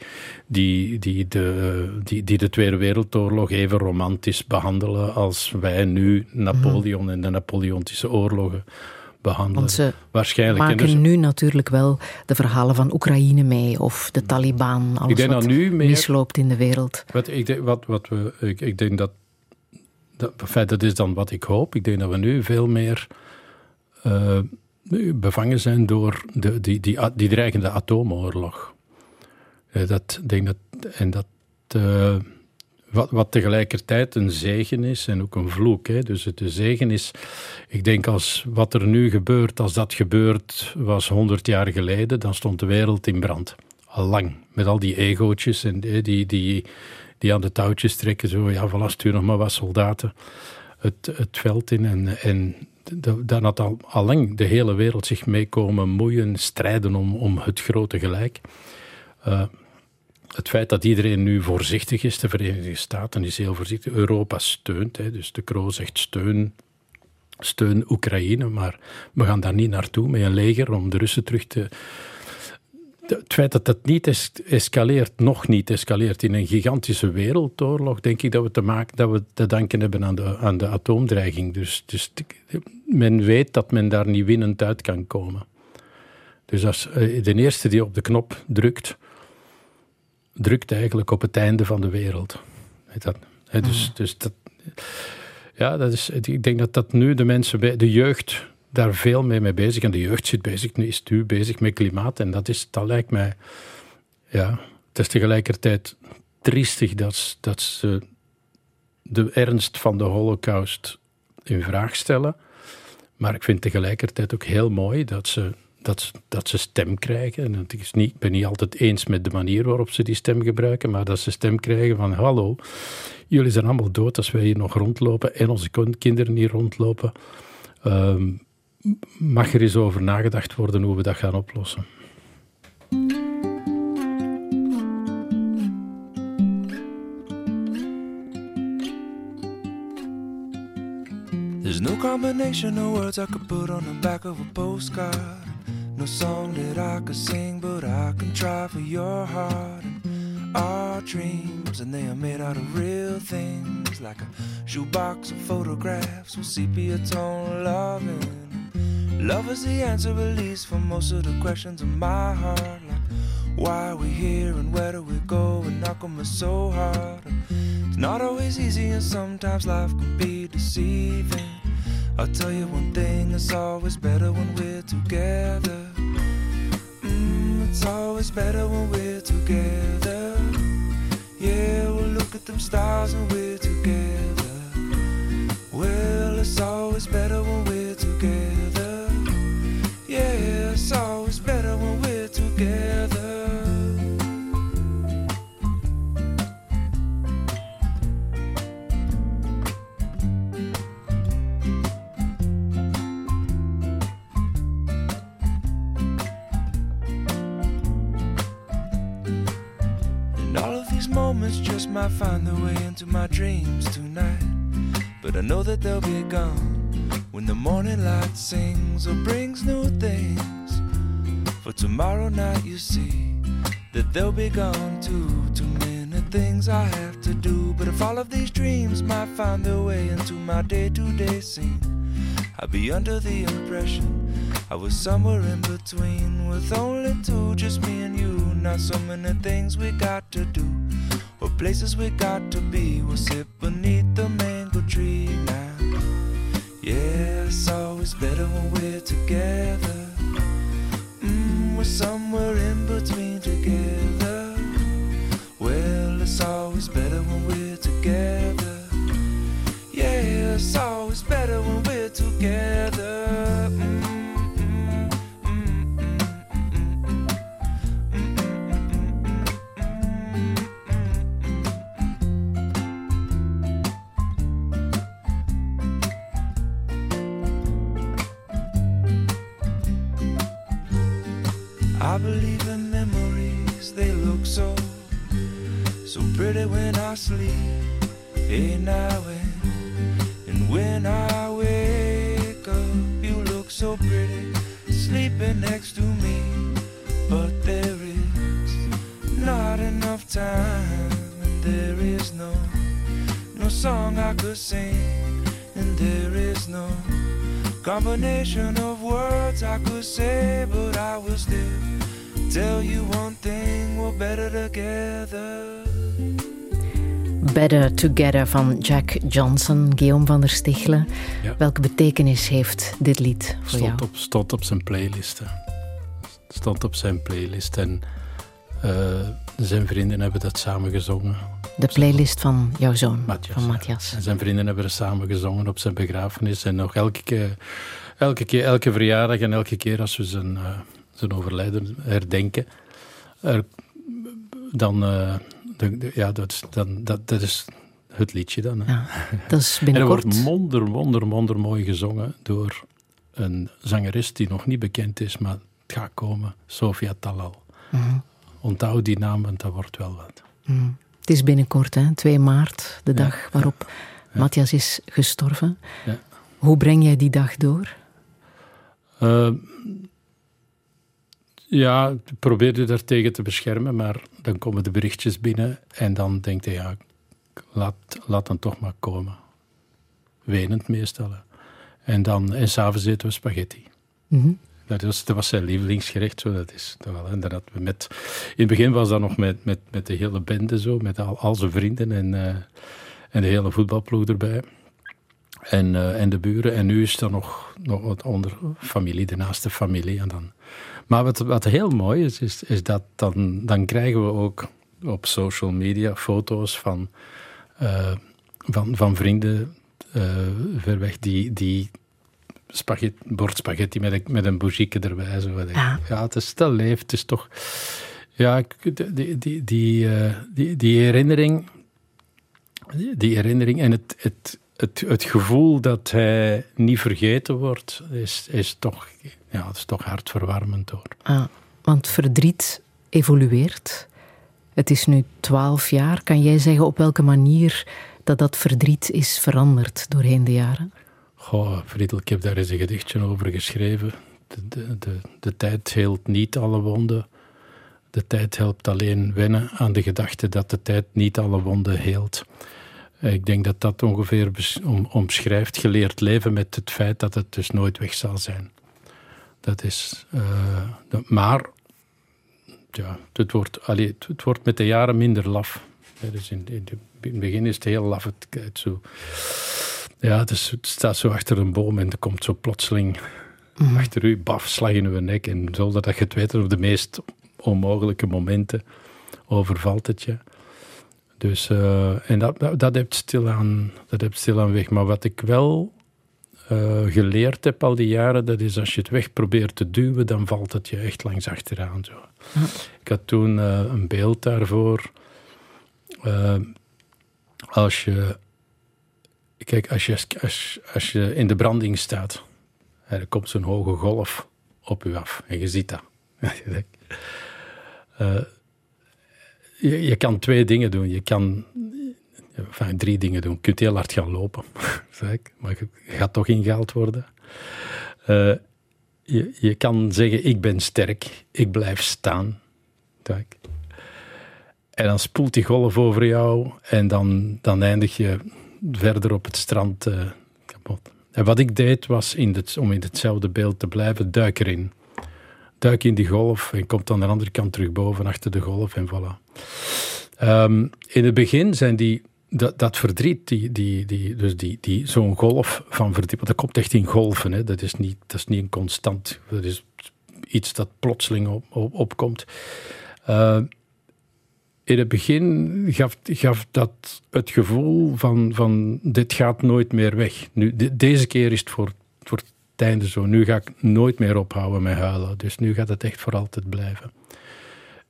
die, die, de, die, die de Tweede Wereldoorlog even romantisch behandelen als wij nu Napoleon en de Napoleontische oorlogen behandelen. Want ze Waarschijnlijk. En maken dus- nu natuurlijk wel de verhalen van Oekraïne mee of de Taliban, alles Ik denk wat dat nu meer- misloopt in de wereld. Wat, ik, denk, wat, wat we, ik, ik denk dat, dat, dat is dan wat ik hoop. Ik denk dat we nu veel meer eh, bevangen zijn door de, die, die, die dreigende atoomoorlog. Eh, dat, denk dat, en dat, eh, wat, wat tegelijkertijd een zegen is en ook een vloek. Hè. Dus de zegen is, ik denk als wat er nu gebeurt, als dat gebeurd was 100 jaar geleden, dan stond de wereld in brand. Al lang. Met al die egootjes en die, die, die, die aan de touwtjes trekken. Zo, ja, voilà, stuur nog maar wat soldaten het, het veld in. En, en d- dan had al, de hele wereld zich mee komen moeien, strijden om, om het grote gelijk. Eh, het feit dat iedereen nu voorzichtig is, de Verenigde Staten is heel voorzichtig, Europa steunt, hè, dus de Kroo zegt steun, steun Oekraïne, maar we gaan daar niet naartoe met een leger om de Russen terug te... Het feit dat dat niet es- escaleert, nog niet escaleert in een gigantische wereldoorlog, denk ik dat we te, maken, dat we te danken hebben aan de, aan de atoomdreiging. Dus, dus men weet dat men daar niet winnend uit kan komen. Dus als eh, de eerste die op de knop drukt, drukt eigenlijk op het einde van de wereld. Dat? Dus, dus dat, ja, dat is, ik denk dat dat nu de mensen, bij, de jeugd, daar veel mee, mee bezig. En de jeugd zit bezig, nu is nu bezig met klimaat. En dat, is, dat lijkt mij, ja, het is tegelijkertijd triestig dat, ze- de ernst van de holocaust in vraag stellen. Maar ik vind tegelijkertijd ook heel mooi dat ze, dat, dat ze stem krijgen. En het is niet, ik ben niet altijd eens met de manier waarop ze die stem gebruiken, maar dat ze stem krijgen van hallo, jullie zijn allemaal dood als wij hier nog rondlopen en onze kinderen hier rondlopen. Ehm, mag er eens over nagedacht worden hoe we dat gaan oplossen? combination of words I could put on the back of a postcard. No song that I could sing, but I can try for your heart. And our dreams, and they are made out of real things, like a shoebox of photographs with sepia tone loving. Love is the answer, at least, for most of the questions in my heart. Like, why are we here and where do we go? And come it's so hard? It's not always easy, and sometimes life can be deceiving. I'll tell you one thing, it's always better when we're together. Mm, it's always better when we're together. Yeah, we'll look at them stars and we're together. Well, it's always better when we're into my dreams tonight. But I know that they'll be gone when the morning light sings or brings new things. For tomorrow night, you see that they'll be gone too. Too many things I have to do. But if all of these dreams might find their way into my day to day scene, I'd be under the impression I was somewhere in between with only two, just me and you. Not so many things we got to do, places we got to be. We'll sit beneath the mango tree now. Yeah, it's always better when we're together. Mm, we're somewhere in between and, and when I wake up, you look so pretty, sleeping next to me. But there is not enough time, and there is no, no song I could sing, and there is no combination of words I could say, but I will still tell you one thing: we're better together. Better Together van Jack Johnson, Guillaume van der Stichelen. Ja. Welke betekenis heeft dit lied voor jou? Stond op, stond op zijn playlist. Stond op zijn playlist. En eh, zijn vrienden hebben dat samen gezongen. De playlist van jouw zoon, Matthias, van ja. Matthias. En zijn vrienden hebben er samen gezongen op zijn begrafenis. En nog elke keer, elke, keer, elke verjaardag en elke keer als we zijn, eh, zijn overlijden herdenken, er, dan, eh, de- ja, dat, is- dan, dat, dat is het liedje dan. hè. Ja, dat is <laughs> En er binnenkort. wordt wonder, wonder, wonder mooi gezongen door een zangeres die nog niet bekend is, maar het gaat komen, Sofia Talal. Mhm. Onthoud die naam, want dat wordt wel wat. Mm. Het is binnenkort, hè? 2 maart, de dag waarop Matthias is gestorven. Ja. Hoe breng jij die dag door? Eh, ja, probeer je daar tegen te beschermen, maar dan komen de berichtjes binnen en dan denk je, ja, laat, laat dan toch maar komen. Wenend meestal. hè. En dan, en s'avonds eten we spaghetti. Mhm. Dat was, dat was zijn lievelingsgerecht, zo. Dat is wel. Dat we met, in het begin was dat nog met, met, met de hele bende, zo, met al, al zijn vrienden en, eh, en de hele voetbalploeg erbij. En, eh, en de buren. En nu is er nog, nog wat onder familie, de naaste familie. En dan. Maar wat, wat heel mooi is, is, is dat dan, dan krijgen we ook op social media foto's van, eh, van, van vrienden eh, ver weg die, die spaghetti, bord spaghetti met een, met een bougieke erbij. Zo. Ja. ja, het is te leef. Het is toch... Ja, die, die, die, die, eh, die, die herinnering... Die, die herinnering en het, het, het, het gevoel dat hij niet vergeten wordt, is, is, toch, ja, het is toch hartverwarmend hoor. Ah, want verdriet evolueert. Het is nu twaalf jaar. Kan jij zeggen op welke manier dat dat verdriet is veranderd doorheen de jaren? Goh, Friedel, ik heb daar eens een gedichtje over geschreven. De, de, de, de tijd heelt niet alle wonden. De tijd helpt alleen wennen aan de gedachte dat de tijd niet alle wonden heelt. Ik denk dat dat ongeveer om, omschrijft geleerd leven met het feit dat het dus nooit weg zal zijn. Dat is, eh, maar ja, het, wordt, allee, het, het wordt met de jaren minder laf. Ja, dus in, in, de- in het begin is het heel laf. Het, het zo, ja, dus het staat zo achter een boom en er komt zo plotseling achter u, baf, slag in uw nek. En zonder dat je het weet, op de meest onmogelijke momenten overvalt het je. Dus, eh, en dat, dat, heeft stilaan, dat stilaan weg. Maar wat ik wel eh, geleerd heb al die jaren, dat is als je het weg probeert te duwen, dan valt het je echt langs achteraan. Zo. Ik had toen eh, een beeld daarvoor. Als je, kijk, als je, als, als je in de branding staat, er komt zo'n hoge golf op u af en je ziet dat. <laughs> Je, je kan twee dingen doen. Je kan enfin, drie dingen doen. Je kunt heel hard gaan lopen, <laughs> zeg ik, maar je gaat toch ingehaald worden. Eh, je, je kan zeggen, ik ben sterk, ik blijf staan. zeg. En dan spoelt die golf over jou en dan, dan eindig je verder op het strand eh, kapot. En wat ik deed was, in het, om in hetzelfde beeld te blijven, duik erin. Duik in die golf en komt aan de andere kant terug boven, achter de golf en voilà. Ehm, in het begin zijn die, dat, dat verdriet, die, die, die, dus die, die, zo'n golf van verdriet, dat komt echt in golven, hè. Dat, is niet, dat is niet een constant, dat is iets dat plotseling op, op, opkomt. Eh, in het begin gaf, gaf dat het gevoel van, van dit gaat nooit meer weg. Nu, de- deze keer is het voor het einde zo. Nu ga ik nooit meer ophouden met huilen. Dus nu gaat het echt voor altijd blijven.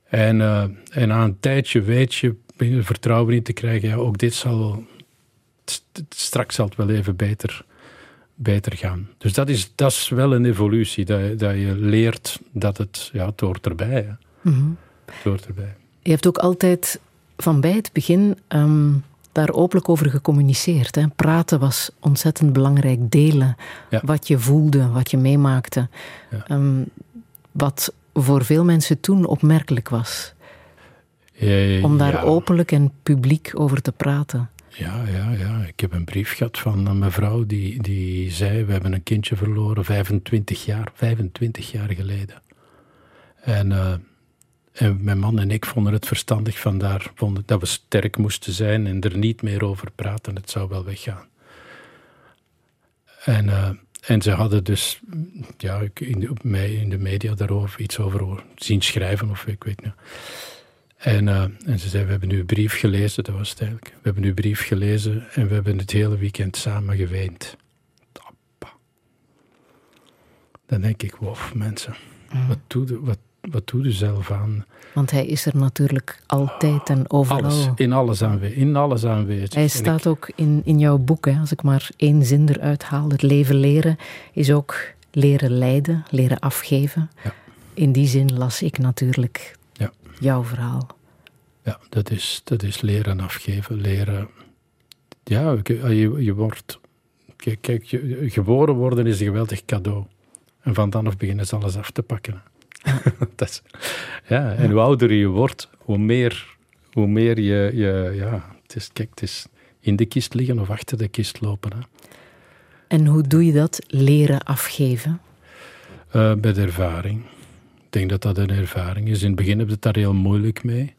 En, eh, en na een tijdje weet je, je er vertrouwen in te krijgen, ja, ook dit zal wel, straks zal het wel even beter, beter gaan. Dus dat is, dat is wel een evolutie, dat, je- dat je leert dat het, ja, het hoort erbij. Hè. Het hoort erbij. Je hebt ook altijd van bij het begin ehm, daar openlijk over gecommuniceerd. Hè? Praten was ontzettend belangrijk. Delen Ja. wat je voelde, wat je meemaakte. Ja. Ehm, wat voor veel mensen toen opmerkelijk was. Eh, Om daar ja. openlijk en publiek over te praten. Ja, ja, ja. Ik heb een brief gehad van een mevrouw die, die zei: We hebben een kindje verloren 25 jaar, 25 jaar geleden. En, eh, en mijn man en ik vonden het verstandig vandaar vonden dat we sterk moesten zijn en er niet meer over praten. Het zou wel weggaan. En, eh, en ze hadden dus ja, in de, op mij in de media daarover iets over zien schrijven, of ik weet niet. En, eh, en ze zei, we hebben uw brief gelezen, dat was het eigenlijk. We hebben uw brief gelezen en we hebben het hele weekend samen geweend. Dan denk ik, wow, mensen, wat doe wat, wat doe je zelf aan? Want hij is er natuurlijk altijd en overal. Alles, in alles aanwezig. In alles aanwezig. Hij staat ook in, in jouw boek, hè, als ik maar één zin eruit haal. Het leven leren is ook leren lijden, leren afgeven. Ja. In die zin las ik natuurlijk Ja. jouw verhaal. Ja, dat is, dat is leren afgeven, leren. Ja, je, je, je wordt. Kijk, kijk je, geboren worden is een geweldig cadeau. En van dan af beginnen ze alles af te pakken. <laughs> dat is, ja, en hoe ouder je wordt, hoe meer, hoe meer je. je ja, het is, kijk, het is in de kist liggen of achter de kist lopen. Hè. En hoe doe je dat? Leren afgeven. Bij de ervaring. Ik denk dat dat een ervaring is. In het begin heb je het daar heel moeilijk mee.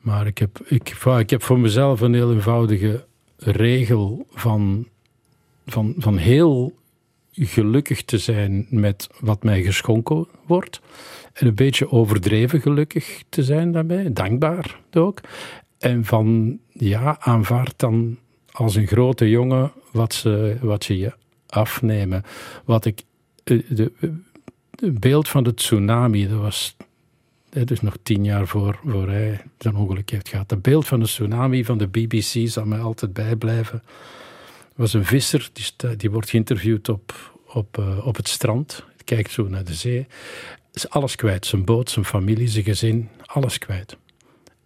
Maar ik heb, ik, ik heb voor mezelf een heel eenvoudige regel van, van, van heel gelukkig te zijn met wat mij geschonken wordt. En een beetje overdreven gelukkig te zijn daarbij, dankbaar ook. En van, ja, aanvaard dan als een grote jongen wat ze, wat ze je afnemen. Wat ik, eh, het beeld van de tsunami, dat was dus nog tien jaar voor, voor hij zijn ongeluk heeft gehad. Het beeld van de tsunami van de BBC zal mij altijd bijblijven. Was een visser, die, die wordt geïnterviewd op, op, eh, op het strand. Kijkt zo naar de zee. Is alles kwijt. Zijn boot, zijn familie, zijn gezin, alles kwijt.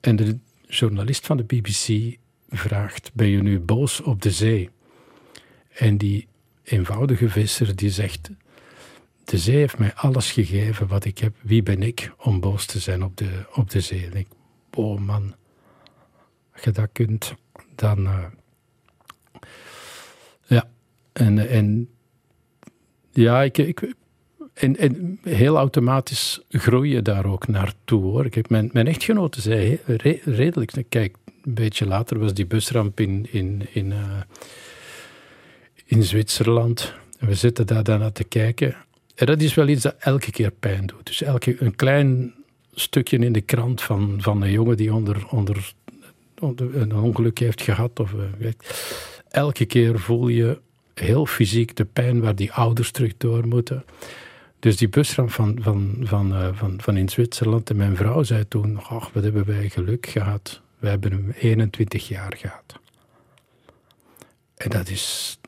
En de journalist van de BBC vraagt, ben je nu boos op de zee? En die eenvoudige visser die zegt: De zee heeft mij alles gegeven wat ik heb. Wie ben ik om boos te zijn op de, op de zee? En ik, oh man, als je dat kunt, dan. eh, en, en ja, ik, ik, en, en heel automatisch groei je daar ook naartoe hoor. Ik heb mijn, mijn echtgenote zei redelijk. Kijk, een beetje later was die busramp in, in, in, eh, in Zwitserland. We zitten daar dan te kijken. En dat is wel iets dat elke keer pijn doet. Dus elke, een klein stukje in de krant van, van een jongen die onder, onder, een ongeluk heeft gehad. Of, eh, elke keer voel je heel fysiek de pijn waar die ouders terug door moeten. Dus die busramp van, van, van, eh, van, van in Zwitserland. En mijn vrouw zei toen: Ach, wat hebben wij geluk gehad. We hebben hem 21 jaar gehad. En dat is.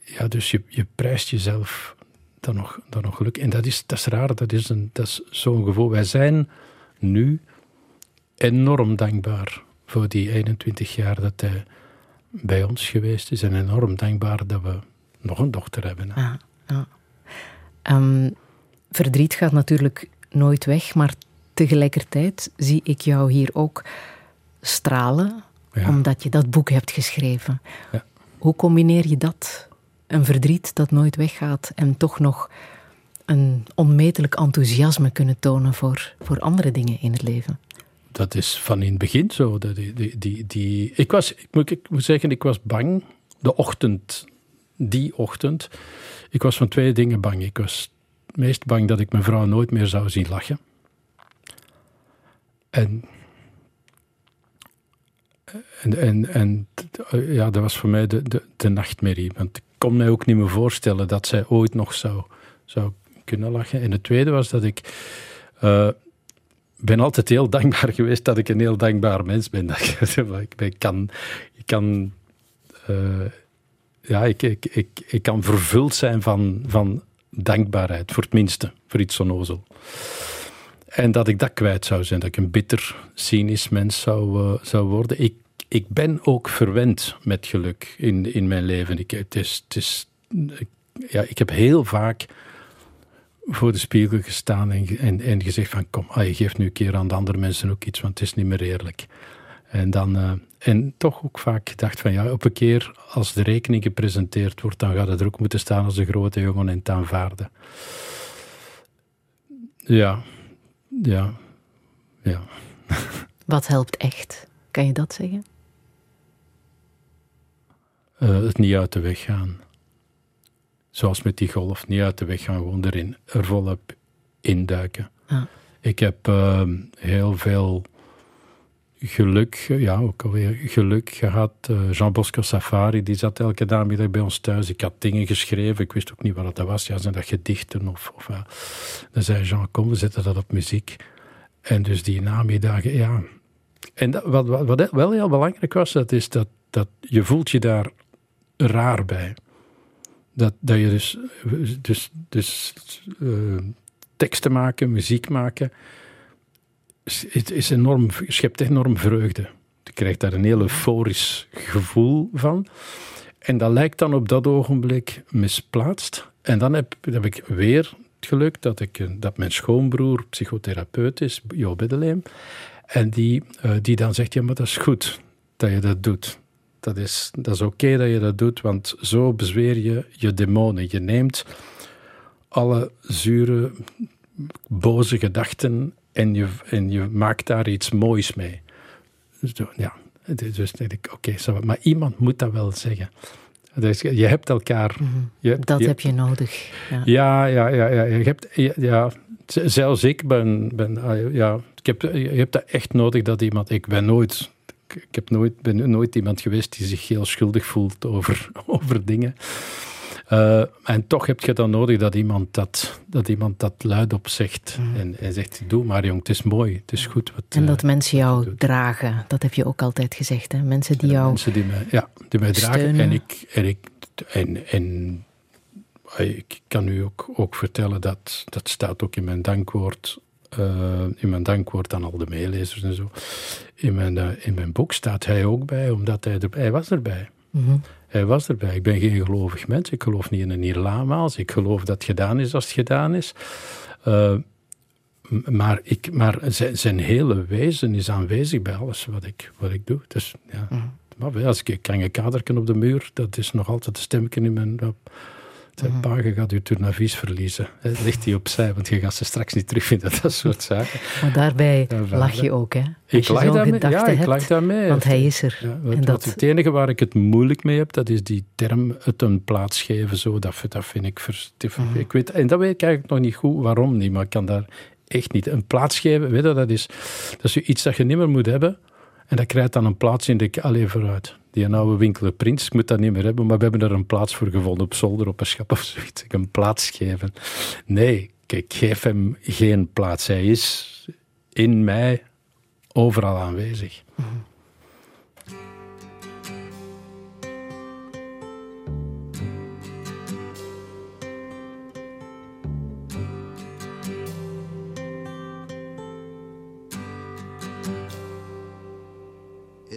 Ja, dus je, je prijst jezelf dan nog, dan nog geluk. En dat is, dat is raar, dat is, een, dat is zo'n gevoel. Wij zijn nu enorm dankbaar voor die 21 jaar dat hij bij ons geweest is. En enorm dankbaar dat we nog een dochter hebben. hè. Ja, ja. Ehm, verdriet gaat natuurlijk nooit weg, maar tegelijkertijd zie ik jou hier ook stralen, Ja. omdat je dat boek hebt geschreven. Ja. Hoe combineer je dat? Een verdriet dat nooit weggaat en toch nog een onmetelijk enthousiasme kunnen tonen voor, voor andere dingen in het leven. Dat is van in het begin zo. Die, die, die, ik, was, ik, moet, ik moet zeggen, ik was bang. De ochtend, die ochtend. Ik was van twee dingen bang. Ik was het meest bang dat ik mijn vrouw nooit meer zou zien lachen. En, en, en, en ja, dat was voor mij de, de, de nachtmerrie. Want ik kon mij ook niet meer voorstellen dat zij ooit nog zou, zou kunnen lachen. En het tweede was dat ik... eh, ben altijd heel dankbaar geweest dat ik een heel dankbaar mens ben. <laughs> Ik, kan, ik kan, eh, ja, ik, ik, ik, ik kan vervuld zijn van, van dankbaarheid, voor het minste, voor iets onnozel. En dat ik dat kwijt zou zijn, dat ik een bitter, cynisch mens zou, eh, zou worden. Ik, ik ben ook verwend met geluk in, in mijn leven. Ik, het is, het is, ja, ik heb heel vaak voor de spiegel gestaan en, en, en gezegd van kom, ah, je geeft nu een keer aan de andere mensen ook iets, want het is niet meer eerlijk. En, dan, eh, en toch ook vaak gedacht van ja, op een keer als de rekening gepresenteerd wordt, dan gaat het er ook moeten staan als de grote jongen en het aanvaarden. Ja, ja, ja. <laughs> Wat helpt echt? Kan je dat zeggen? Eh, het niet uit de weg gaan. Zoals met die golf, niet uit de weg gaan, gewoon erin, er volop induiken. Ja. Ik heb ehm, heel veel geluk, ja, ook alweer geluk gehad. Eh, Jean Bosco Safari, die zat elke namiddag bij ons thuis. Ik had dingen geschreven, ik wist ook niet wat dat was. Ja, zijn dat gedichten of... of. Dan zei Jean, kom, we zetten dat op muziek. En dus die namiddagen, ja... En dat, wat, wat, wat wel heel belangrijk was, dat is dat, dat je voelt je daar raar bij. Dat, dat je dus, dus, dus eh, teksten maken, muziek maken, het is enorm, schept enorm vreugde. Je krijgt daar een heel euforisch gevoel van. En dat lijkt dan op dat ogenblik misplaatst. En dan heb, heb ik weer het geluk dat, ik, eh, dat mijn schoonbroer psychotherapeut is, Jo Beddeleem. En die, eh, die dan zegt, ja, maar dat is goed dat je dat doet. Dat is, dat is oké dat je dat doet, want zo bezweer je je demonen. Je neemt alle zure, boze gedachten en je, en je maakt daar iets moois mee. Zo, ja, dus denk ik, oké, maar iemand moet dat wel zeggen. Dus je hebt elkaar... je- Dat je- heb je nodig. Ja. ja, ja, ja, ja. Je hebt, ja, zelfs ik ben, ben ah, ja, ik heb, je hebt dat echt nodig dat iemand, ik ben nooit, ik heb nooit, ben nooit iemand geweest die zich heel schuldig voelt over, <laughs> over dingen. Eh, en toch heb je dan nodig dat iemand dat, dat, iemand dat luidop zegt. En, en zegt, doe maar jong, het is mooi, het is goed. Wat, En eh, dat mensen jou doet. dragen, dat heb je ook altijd gezegd. Hè? Mensen die jou Mensen die mij, ja, die mij dragen. En ik, en ik, en, en eh, ik kan u ook, ook vertellen dat, dat staat ook in mijn dankwoord, eh, in mijn dankwoord aan al de meelezers en zo. In mijn, eh, in mijn boek staat hij ook bij, omdat hij, er, hij was erbij. Mhm. Hij was erbij. Ik ben geen gelovig mens. Ik geloof niet in een hiernamaals. Ik geloof dat het gedaan is als het gedaan is. Uh, maar, ik, maar zijn, zijn, hele wezen is aanwezig bij alles wat ik, wat ik doe. Dus, ja. Mm. Maar als ik een kaderken op de muur, dat is nog altijd een stemmetje in mijn... Zijn mm -hmm. pa, je gaat je verliezen. Het ligt hij opzij, want je gaat ze straks niet terugvinden, <laughs> dat soort zaken. Maar daarbij lach je ook, hè? Als ik lach daarmee. Ja, ik lach daarmee. Want hij is er. Ja, en dat... Het enige waar ik het moeilijk mee heb, dat is die term het een plaats geven. Zo, dat, dat vind ik... Ver, mm ik weet, en dat weet ik eigenlijk nog niet goed waarom niet, maar ik kan daar echt niet. Een plaats geven, weet je, dat is, dat is iets dat je niet meer moet hebben. En dat krijgt dan een plaats in de... alleen vooruit. Die oude winkel Prins, ik moet dat niet meer hebben, maar we hebben er een plaats voor gevonden op zolder, op een schap of zoiets. Ik een plaats geven. Nee, ik geef hem geen plaats. Hij is in mij overal aanwezig. Mm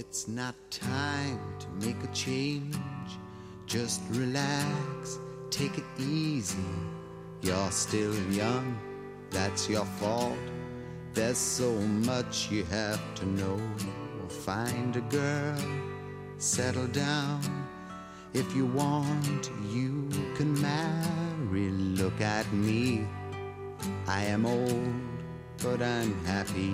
It's not time to make a change. Just relax, take it easy. You're still young, that's your fault. There's so much you have to know. Find a girl, settle down. If you want, you can marry. Look at me. I am old, but I'm happy.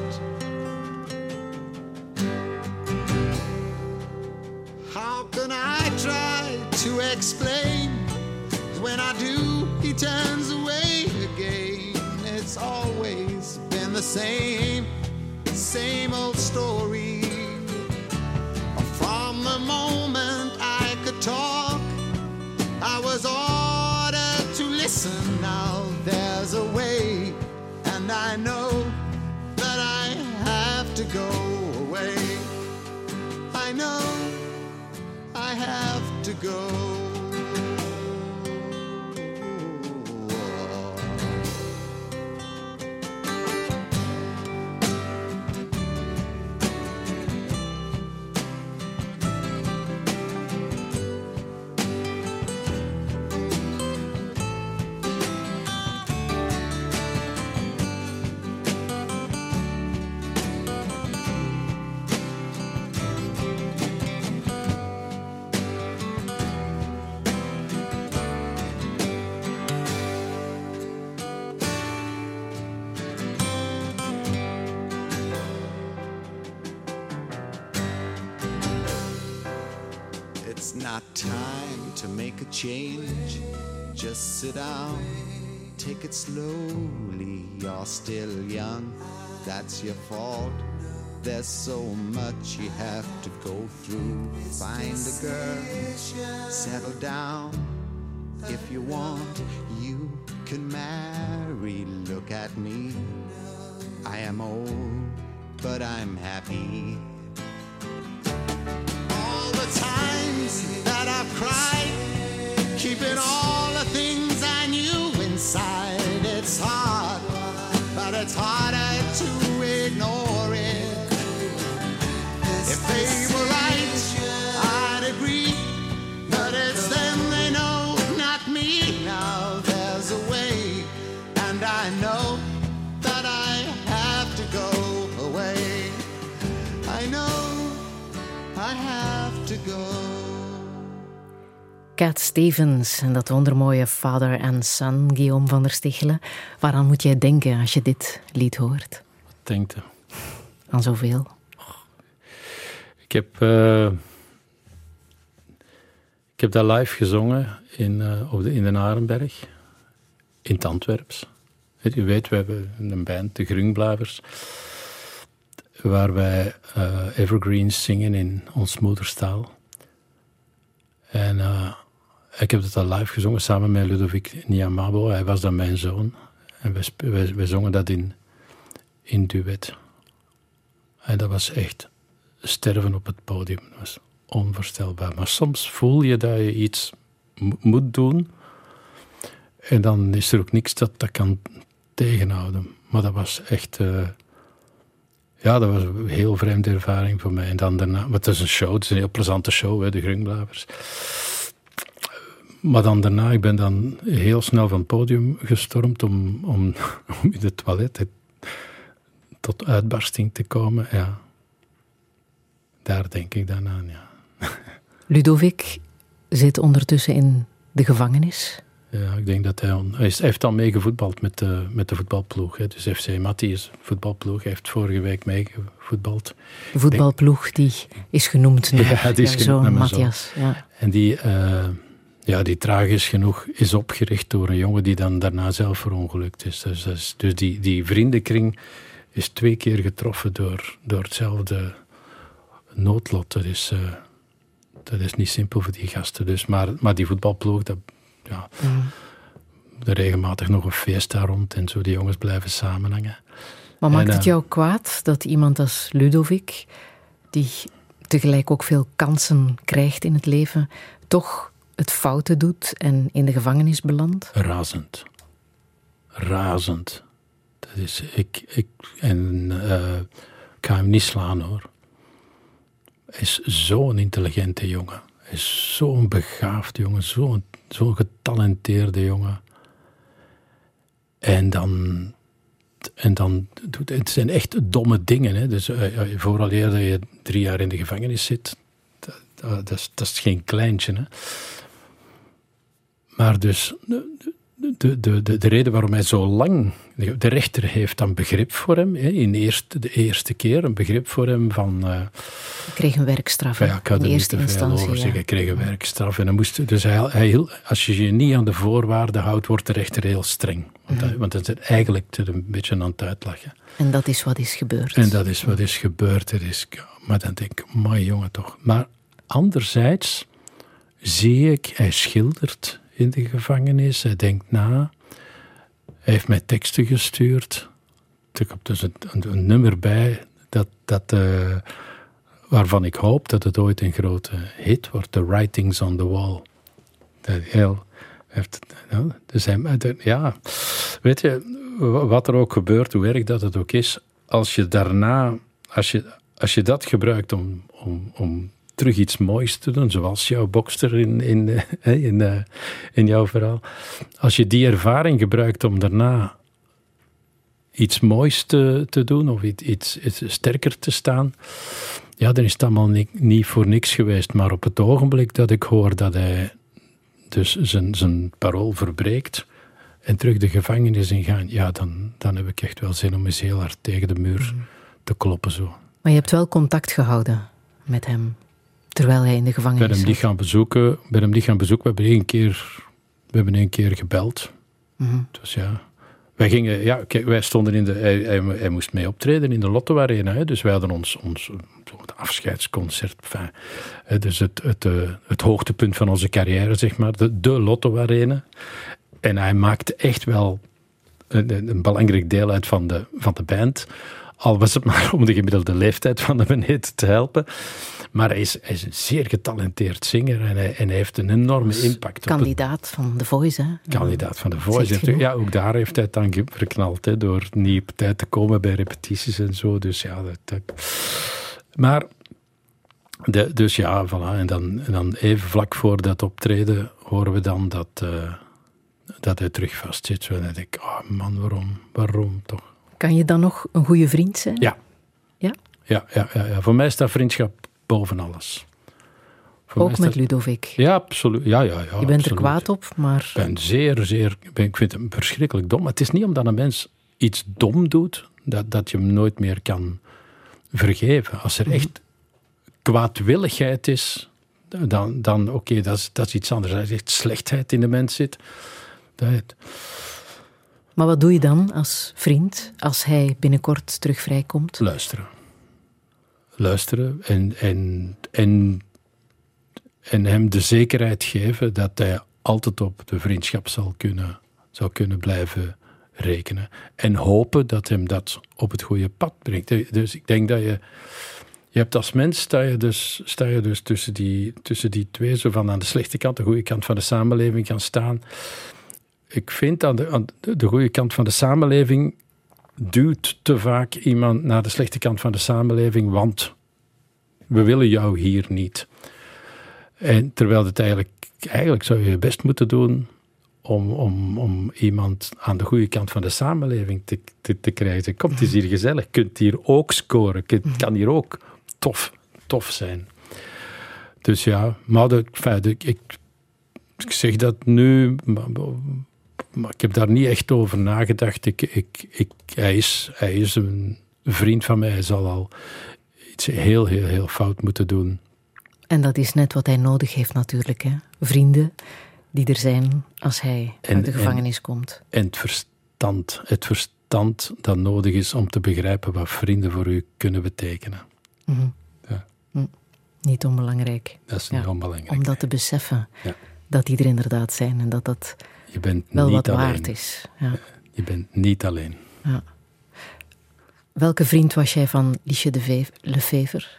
To explain. When I do, he turns away again. It's always been the same, same old story. From the moment I could talk, I was ordered to listen. Now there's a way, and I know that I have to go away. I know I have go. Change. Just sit down, take it slowly. You're still young, that's your fault. There's so much you have to go through. Find a girl, settle down. If you want, you can marry. Look at me, I am old, but I'm happy. All the times that I've cried Cat Stevens en dat wondermooie Father and Son, Guillaume van der Stichelen. Waaraan moet jij denken als je dit lied hoort? Wat denkt? Aan zoveel. Ik heb, uh, ik heb dat live gezongen in, uh, op de, in de Arenberg, in het Antwerps. U weet, we hebben een band, de Grungblavers, waar wij uh, evergreens zingen in ons moederstaal. En eh, ik heb het al live gezongen samen met Ludovic Niamabo. Hij was dan mijn zoon. En wij, zongen dat in, in duet. En dat was echt sterven op het podium. Dat was onvoorstelbaar. Maar soms voel je dat je iets mo- moet doen. En dan is er ook niks dat dat kan tegenhouden. Maar dat was echt... eh, ja, dat was een heel vreemde ervaring voor mij. En dan daarna... Maar het is een show. Het is een heel plezante show, hè, de Grunblavers. Maar dan daarna, ik ben dan heel snel van het podium gestormd om, om, <laughs> om in het toilet tot uitbarsting te komen. Ja. Daar denk ik dan aan, ja. Ludovic zit ondertussen in de gevangenis. Ja, ik denk dat hij... on- Hij, heeft al meegevoetbald met de, met de voetbalploeg. Hè. Dus FC Matti is voetbalploeg. Hij heeft vorige week meegevoetbald. De voetbalploeg die is genoemd. <laughs> Ja, die is naar mijn zoon. Matthias. Ja. En die, eh, ja, die tragisch genoeg is opgericht door een jongen die dan daarna zelf verongelukt is. Dus, dus die, die vriendenkring is twee keer getroffen door, door hetzelfde noodlot. Dat is, eh, dat is niet simpel voor die gasten. Dus, maar, maar die voetbalploeg, dat, ja, er regelmatig nog een feest daar rond en zo. Die jongens blijven samenhangen. Maar maakt eh, het jou kwaad dat iemand als Ludovic, die tegelijk ook veel kansen krijgt in het leven, toch het fouten doet en in de gevangenis belandt? Razend. Razend. Dat is, ik, ik, en eh, ik ga hem niet slaan hoor. Hij is zo'n intelligente jongen. Hij is zo'n begaafd jongen, zo'n zo'n getalenteerde jongen. En dan, en dan doet het zijn echt domme dingen. Hè. Dus eh, eh, vooraleer dat je drie jaar in de gevangenis zit, dat is, dat is geen kleintje. Hè. Maar dus de, de, de, de, de reden waarom hij zo lang. De rechter heeft dan begrip voor hem. Hè, in eerste, de eerste keer een begrip voor hem van. eh, Ik kreeg een werkstraf ja, ik had in er niet eerste te veel instantie. over ja. zeggen. Hij kreeg een werkstraf. En dan moest, dus hij, hij, als je je niet aan de voorwaarden houdt, wordt de rechter heel streng. Want, Mhm. hij- want het is eigenlijk een beetje aan het uitlachen. En dat is wat is gebeurd. En dat is wat is gebeurd. Er is, maar dan denk ik, mooi jongen toch. Maar anderzijds zie ik, hij schildert in de gevangenis. Hij denkt na. Hij heeft mij teksten gestuurd. Er komt dus een, nummer bij dat, dat, eh, waarvan ik hoop dat het ooit een grote hit wordt. The Writings on the Wall. Dat heel, heeft, ja, dus ja, weet je, wa- wat er ook gebeurt, hoe erg dat het ook is, als je daarna, als je, als je dat gebruikt om, om, om terug iets moois te doen, zoals jouw bokster in, in, eh, in, eh, in jouw verhaal, als je die ervaring gebruikt om daarna iets moois te, te doen of iets, iets, iets sterker te staan, ja, dan is het allemaal ni- niet voor niks geweest. Maar op het ogenblik dat ik hoor dat hij dus zijn, zijn parool verbreekt en terug de gevangenis ingaan, ja, dan, dan heb ik echt wel zin om eens heel hard tegen de muur te kloppen zo. Maar je hebt wel contact gehouden met hem, terwijl hij in de gevangenis ben hem zat. gaan bezoeken. ben hem niet gaan bezoeken. We hebben één keer, we hebben één keer gebeld. Mhm. Dus ja. Wij gingen, ja, kijk, wij stonden in de, hij, hij, hij moest mee optreden in de Lotto Arena. Hè, dus wij hadden ons, ons afscheidsconcert. Enfin, hè, dus het, het, eh, het hoogtepunt van onze carrière, zeg maar. De, de Lotto Arena. En hij maakte echt wel een, een, een belangrijk deel uit van de, van de band. Al was het <laughs> maar om de gemiddelde leeftijd van de beneden te helpen. Maar hij is, hij is een zeer getalenteerd zanger en hij, en hij heeft een enorme impact op het Kandidaat van The Voice, hè? kandidaat van Zegt Voice. Ja, ook daar heeft hij het dan verknald, hè, door niet op tijd te komen bij repetities en zo. Dus ja, dat, dat- maar, de, dus ja, voilà. En dan, en dan even vlak voor dat optreden horen we dan dat, eh, dat hij terug vastzit. En dan denk ik, oh man, waarom, waarom toch? Kan je dan nog een goede vriend zijn? Ja. Ja? Ja, ja, ja, ja. voor mij staat vriendschap boven alles. Voor Ook met Ludovic. Ja, absoluut. Ja, ja, ja, je bent er kwaad op, maar Ik ben zeer, zeer. Ik, ben- ik vind hem verschrikkelijk dom. Maar het is niet omdat een mens iets dom doet, dat, dat je hem nooit meer kan vergeven. Als er echt kwaadwilligheid is, dan, dan oké, dat, is, dat is iets anders. Als er echt slechtheid in de mens zit, dat, Maar wat doe je dan als vriend als hij binnenkort terug vrijkomt? luisteren. Luisteren en, en, en hem de zekerheid geven dat hij altijd op de vriendschap zal kunnen, zou kunnen blijven rekenen. En hopen dat hem dat op het goede pad brengt. Dus ik denk dat je. Je hebt als mens, sta je dus, sta je dus tussen, die, tussen die twee, zo van aan de slechte kant, de goede kant van de samenleving gaan staan. Ik vind aan de, aan de goede kant van de samenleving duwt te vaak iemand naar de slechte kant van de samenleving, want we willen jou hier niet. En terwijl het eigenlijk, eigenlijk zou je je best moeten doen om, om, om iemand aan de goede kant van de samenleving te, te, te krijgen. Komt eens hier gezellig, kunt hier ook scoren, kunt, kan hier ook tof, tof zijn. Dus ja, maar de, ik, ik zeg dat nu, maar, ik heb daar niet echt over nagedacht. Ik, ik, ik, hij, is, hij is een vriend van mij, hij zal al iets heel, heel, heel fout moeten doen. En dat is net wat hij nodig heeft natuurlijk. Hè? Vrienden die er zijn als hij En- uit de en- gevangenis komt. En het verstand, het verstand dat nodig is om te begrijpen wat vrienden voor u kunnen betekenen. Mhm. Ja. Hm. Niet onbelangrijk. Dat is Ja, niet onbelangrijk. Om dat te beseffen. Ja. Dat die er inderdaad zijn en dat dat Je bent wel niet wat alleen. waard is. Ja. Je bent niet alleen. Ja. Welke vriend was jij van Liesje de Ve- Lefever?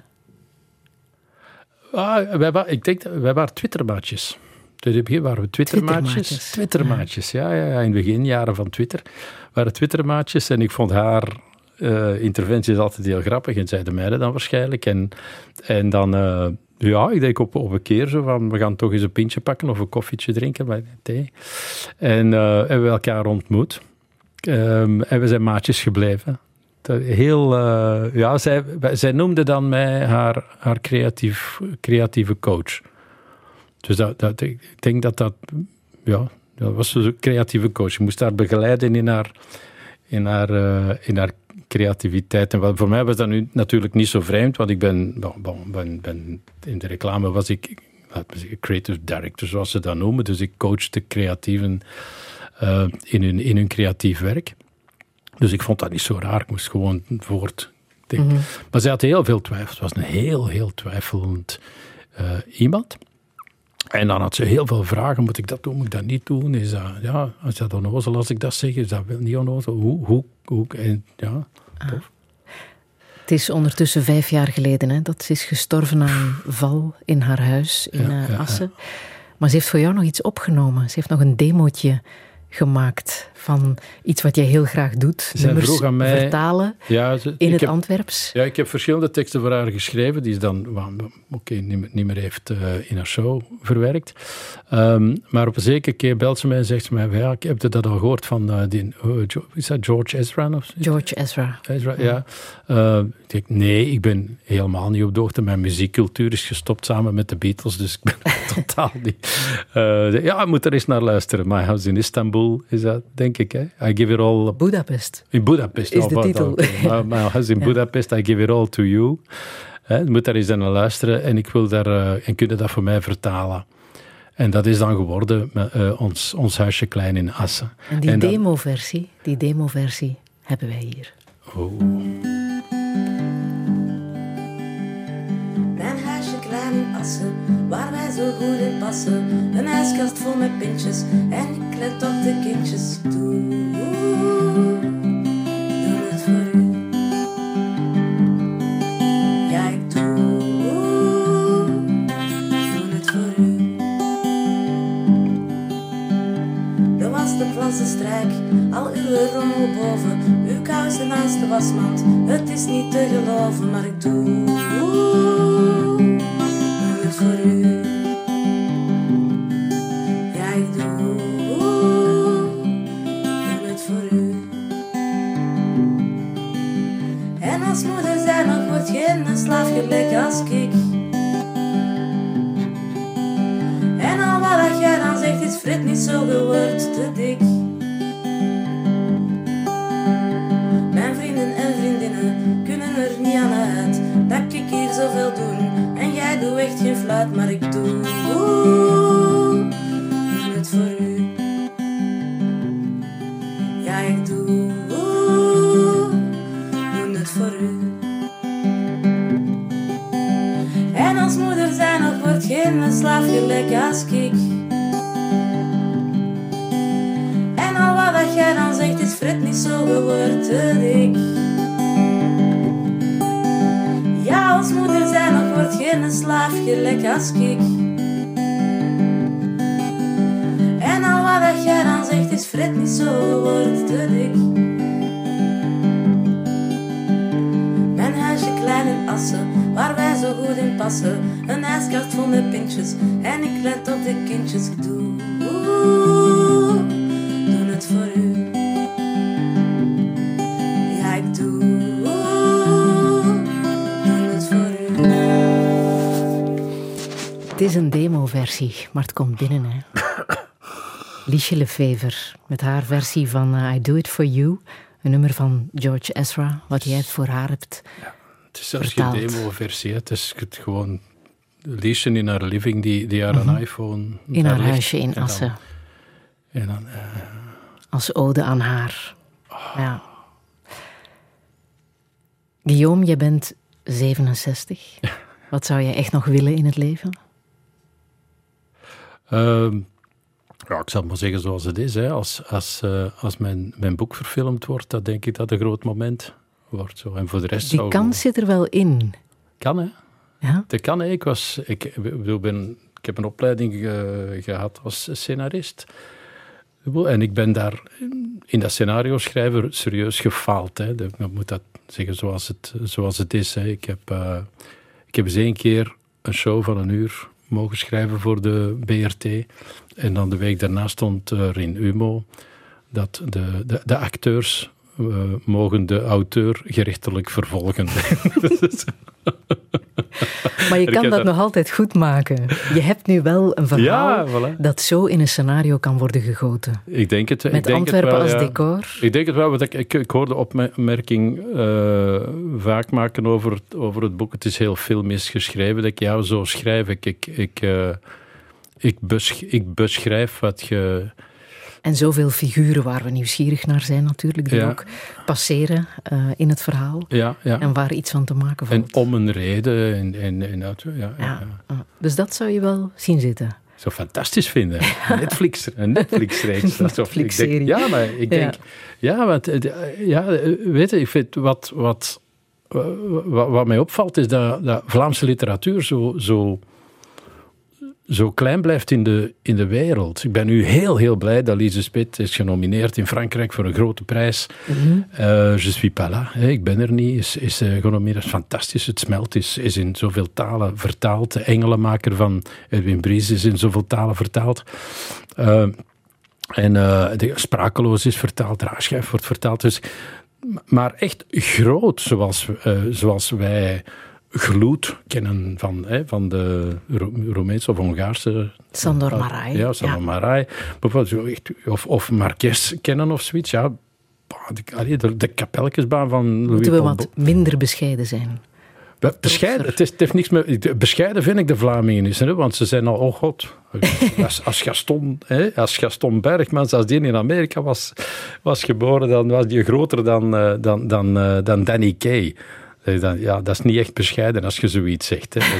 Ah, wij, wa- ik denk dat wij waren Twittermaatjes. In het begin waren we Twittermaatjes. Twittermaatjes. Twittermaatjes, ja. Ja, ja. In de beginjaren van Twitter waren Twittermaatjes. En ik vond haar eh, interventies altijd heel grappig. En zij de mijne dan waarschijnlijk. En, en dan, eh, ja, ik denk op, op een keer zo van, we gaan toch eens een pintje pakken of een koffietje drinken bij thee. En eh, hebben we elkaar ontmoet. Ehm, en we zijn maatjes gebleven. Heel, eh, ja, zij, zij noemde dan mij haar, haar creatief, creatieve coach. Dus dat, dat, ik denk dat dat, ja, dat was dus een creatieve coach. Je moest haar begeleiden in haar, in haar, eh, in haar creativiteit. En wat, voor mij was dat nu natuurlijk niet zo vreemd, want ik ben, bon, ben, ben in de reclame was ik, zeggen, creative director, zoals ze dat noemen. Dus ik coachte creatieven eh, in, hun, in hun creatief werk. Dus ik vond dat niet zo raar. Ik moest gewoon voort. denken. Maar zij had heel veel twijfel. Het was een heel, heel twijfelend eh, iemand. En dan had ze heel veel vragen. Moet ik dat doen? Moet ik dat niet doen? Is dat, ja, is dat onnozel als ik dat zeg? Is dat wel niet onnozel? Hoe? hoe, hoe en, ja, tof. Het is ondertussen vijf jaar geleden hè, dat ze is gestorven aan val in haar huis in Ja, eh, ja, Assen. Maar ze heeft voor jou nog iets opgenomen. Ze heeft nog een demootje gemaakt van iets wat jij heel graag doet. Zij Nummers vroeg aan mij- vertalen Ja, ze- in het heb- Antwerps. Ja, ik heb verschillende teksten voor haar geschreven, die ze dan oké, niet, meer- niet meer heeft eh, in haar show verwerkt. Ehm, maar op een zekere keer belt ze mij en zegt ze mij, ja, ik heb dat al gehoord van eh, die, is dat George Ezra? Of? George Ezra. Ezra, ja. Eh, ik denk, nee, ik ben helemaal niet op de hoogte. Mijn muziekcultuur is gestopt samen met de Beatles, dus ik ben <laughs> totaal niet... Eh, ja, ik moet er eens naar luisteren. My House in Istanbul is dat, denk ik. Hè? I give it all... Budapest. In Budapest. Is oh, de titel. My, my house in <laughs> Ja. Budapest, I give it all to you. Hè, je moet daar eens naar luisteren en ik wil daar, eh, en kunnen dat voor mij vertalen. En dat is dan geworden met, eh, ons, ons huisje klein in Assen. En die demoversie, die demoversie hebben wij hier. Oh. Mijn huisje klein in Assen, zo goed in passen. Een ijskast vol met pintjes en ik let op de kindjes toe. Doe het voor u. Ja, ik doe. Doe het voor u. De was de plassen strijk, al uw rommel boven. Uw kousen naast de wasmand, het is niet te geloven, maar ik doe. Doe het voor als moeder zijn nog wordt geen slaaf gelijk als ik. En al wat jij dan zegt is Frit niet zo geworden te dik. Mijn vrienden en vriendinnen kunnen er niet aan uit dat ik hier zoveel doe. En jij doet echt geen fluit, maar ik doe. Slaaf gelijk als ik. En al wat jij dan zegt is Fred niet zo geworden dik. Ja, als moeder zijn nog wordt geen slaaf gelijk als ik. En al wat jij dan zegt is Fred niet zo geworden dik. Mijn huisje klein in Assen, goed in passen. Een ijskast vol met pintjes en ik let op de kindjes. Ik doe, doe het voor u. Ja, ik doe het voor u. Het is een demoversie, maar het komt binnen. Hè. <coughs> Liesje Lefever met haar versie van eh, I Do It For You. Een nummer van George Ezra, wat jij voor haar hebt Het is zelfs vertaald. geen demo-versie. Het is het gewoon Liesje in haar living die, die haar een iPhone... Mhm. in daar haar huisje in En dan- Assen. En dan, eh, Als ode aan haar. Ja. Guillaume, je bent 67. <laughs> Wat zou jij echt nog willen in het leven? Ehm, ja, ik zal het maar zeggen zoals het is. Hè. Als, als, eh, als mijn, mijn boek verfilmd wordt, dan denk ik dat een groot moment wordt. Zo. En voor de rest Die zou... kans zit er wel in. Kan, hè. Ja? Dat kan, hè. Ik, was, ik, ik bedoel, ben, ik heb een opleiding eh, gehad als scenarist. En ik ben daar in dat scenario schrijven serieus gefaald. Hè. Dat- Ik moet dat zeggen zoals het, zoals het is. Hè. Ik, heb, eh, ik heb eens één keer een show van een uur mogen schrijven voor de BRT. En dan de week daarna stond er in Humo dat de, de, de acteurs eh, mogen de auteur gerechtelijk vervolgen. <laughs> Maar je kan dat nog altijd goed maken. Je hebt nu wel een verhaal Ja, voilà. dat zo in een scenario kan worden gegoten. Ik denk het. ik Met denk Antwerpen het wel, als ja. decor. Ik denk het wel, want ik, ik, ik hoor de opmerking eh, vaak maken over, het- over het boek. Het is heel filmisch geschreven. Dat ik, ja, zo schrijf ik. Ik, ik, eh, ik, besch- ik beschrijf wat je... En zoveel figuren waar we nieuwsgierig naar zijn natuurlijk, die Ja. ook passeren eh, in het verhaal. Ja, ja. En waar iets van te maken valt. En om een reden. En, en, en, dat, ja, Dus dat zou je wel zien zitten. Zo fantastisch vinden. <laughs> Netflix, een Netflix-reeks. Netflix-serie. Ja, maar ik denk... Ja, want, eh, de- ja, eh, weet je, ik vind wat, wat, wat, wat mij opvalt is dat, dat Vlaamse literatuur zo, zo, zo klein blijft in de, in de wereld. Ik ben nu heel, heel blij dat Lise Spit is genomineerd in Frankrijk voor een grote prijs. Eh, je suis pas là. hè, ik ben er niet. Is, is eh, genomineerd. Fantastisch. Het smelt is, is in zoveel talen vertaald. De Engelenmaker van Edwin Bries is in zoveel talen vertaald. Eh, en de Sprakeloos is vertaald. Raarschijf wordt vertaald. Dus, maar echt groot, zoals, zoals wij Gloed kennen van, hè, van de Ro- Roemeense of Hongaarse... Sandor eh, Marai. Ja, Sandor Ja. Marai. Bijvoorbeeld, zo echt, of, of Marquez kennen of zoiets. Ja, de, de, de kapelkensbaan van Louis Moeten we wat minder bescheiden zijn. Be- Bescheiden, het, is, het heeft niks met... Bescheiden vind ik de Vlamingen niet, hè, want ze zijn al, oh god, als, als, Gaston, hè, als Gaston Bergmans, als die in Amerika was, was geboren, dan was die groter dan, eh, dan, dan, eh, dan Danny Kay. Eh, Dan, ja, dat is niet echt bescheiden als je zoiets zegt. Hè. <laughs>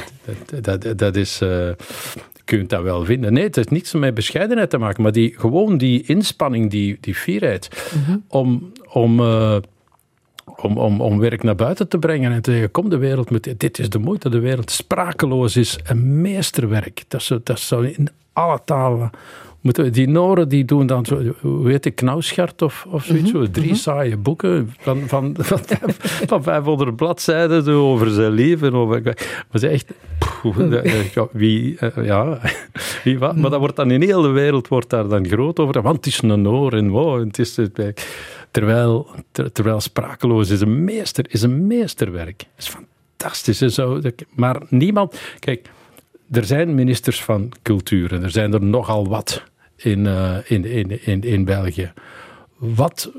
Dat, dat, dat, dat is... eh, je kunt dat wel vinden. Nee, het heeft niets met bescheidenheid te maken, maar die, gewoon die inspanning, die, die fierheid, om... om eh, om, om, om werk naar buiten te brengen en te zeggen, kom de wereld met dit is de moeite, de wereld sprakeloos is een meesterwerk. Dat zou, dat zou in alle talen moeten Die Noren die doen dan zo, hoe heet het, Knauschart of, of zoiets, zo, drie saaie boeken van, van, <laughs> van, van 500 bladzijden zo over zijn leven. Over, maar ze echt, poeh, dat- <laughs> wie, eh, ja, <laughs> wie wat, maar dat wordt dan in heel de wereld wordt daar dan groot over, want het is een Noor en wow, het is het. Terwijl, ter- terwijl Sprakeloos is een, meester, is een meesterwerk. Het is fantastisch. en Zo. Dat- Maar niemand... Kijk, er zijn ministers van cultuur en er zijn er nogal wat in, eh, in, in, in, in België. Wat,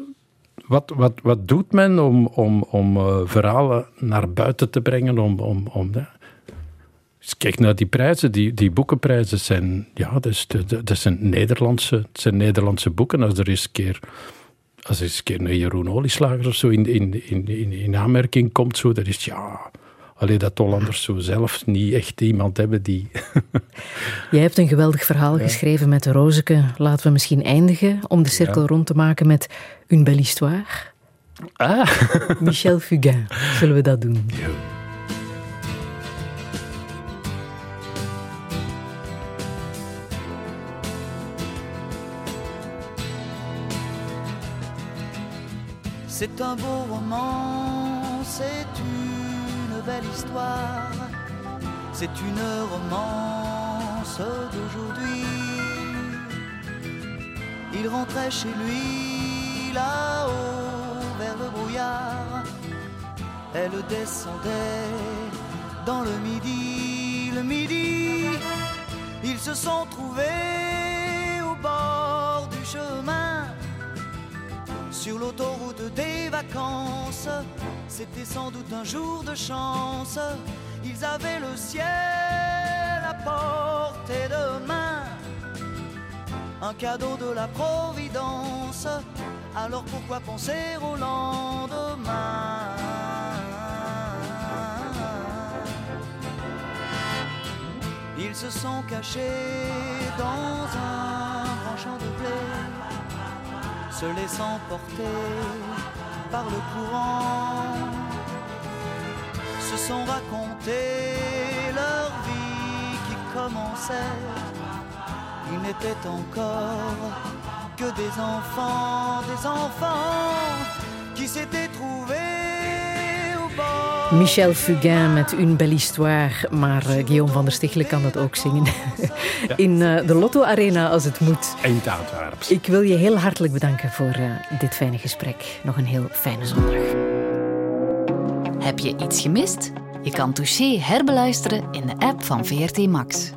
wat, wat, wat doet men om, om, om eh, verhalen naar buiten te brengen? Om, om, om, kijk naar die prijzen, die, die boekenprijzen zijn, ja, dat, dat, zijn Nederlandse, zijn Nederlandse boeken. Als er eens een keer als er eens een keer een Jeroen Olieslager of zo in, in, in, in, in aanmerking komt, zo, dat is ja, Alleen dat Hollanders zo zelf niet echt iemand hebben die... <laughs> Jij hebt een geweldig verhaal geschreven met de Rozeke. Laten we misschien eindigen om de cirkel rond te maken met Une belle histoire. Ah. <laughs> Michel Fugain. Zullen we dat doen? C'est un beau roman, c'est une belle histoire, c'est une romance d'aujourd'hui. Il rentrait chez lui là-haut vers le brouillard, elle descendait dans le midi, le midi, ils se sont trouvés au bord du chemin sur l'autoroute des vacances. C'était sans doute un jour de chance. Ils avaient le ciel à portée de main. Un cadeau de la Providence. Alors pourquoi penser au lendemain? Ils se sont cachés dans un grand champ de blé se laissant porter par le courant, se sont racontés leur vie qui commençait. Ils n'étaient encore que des enfants, des enfants qui s'étaient trouvés au bord. Michel Fugain met Une belle histoire. Maar uh, Guillaume van der Stichelen kan dat ook zingen. <laughs> In uh, de Lotto Arena als het moet. Eind Antwerps. Ik wil je heel hartelijk bedanken voor uh, dit fijne gesprek. Nog een heel fijne zondag. Heb je iets gemist? Je kan Touché herbeluisteren in de app van VRT Max.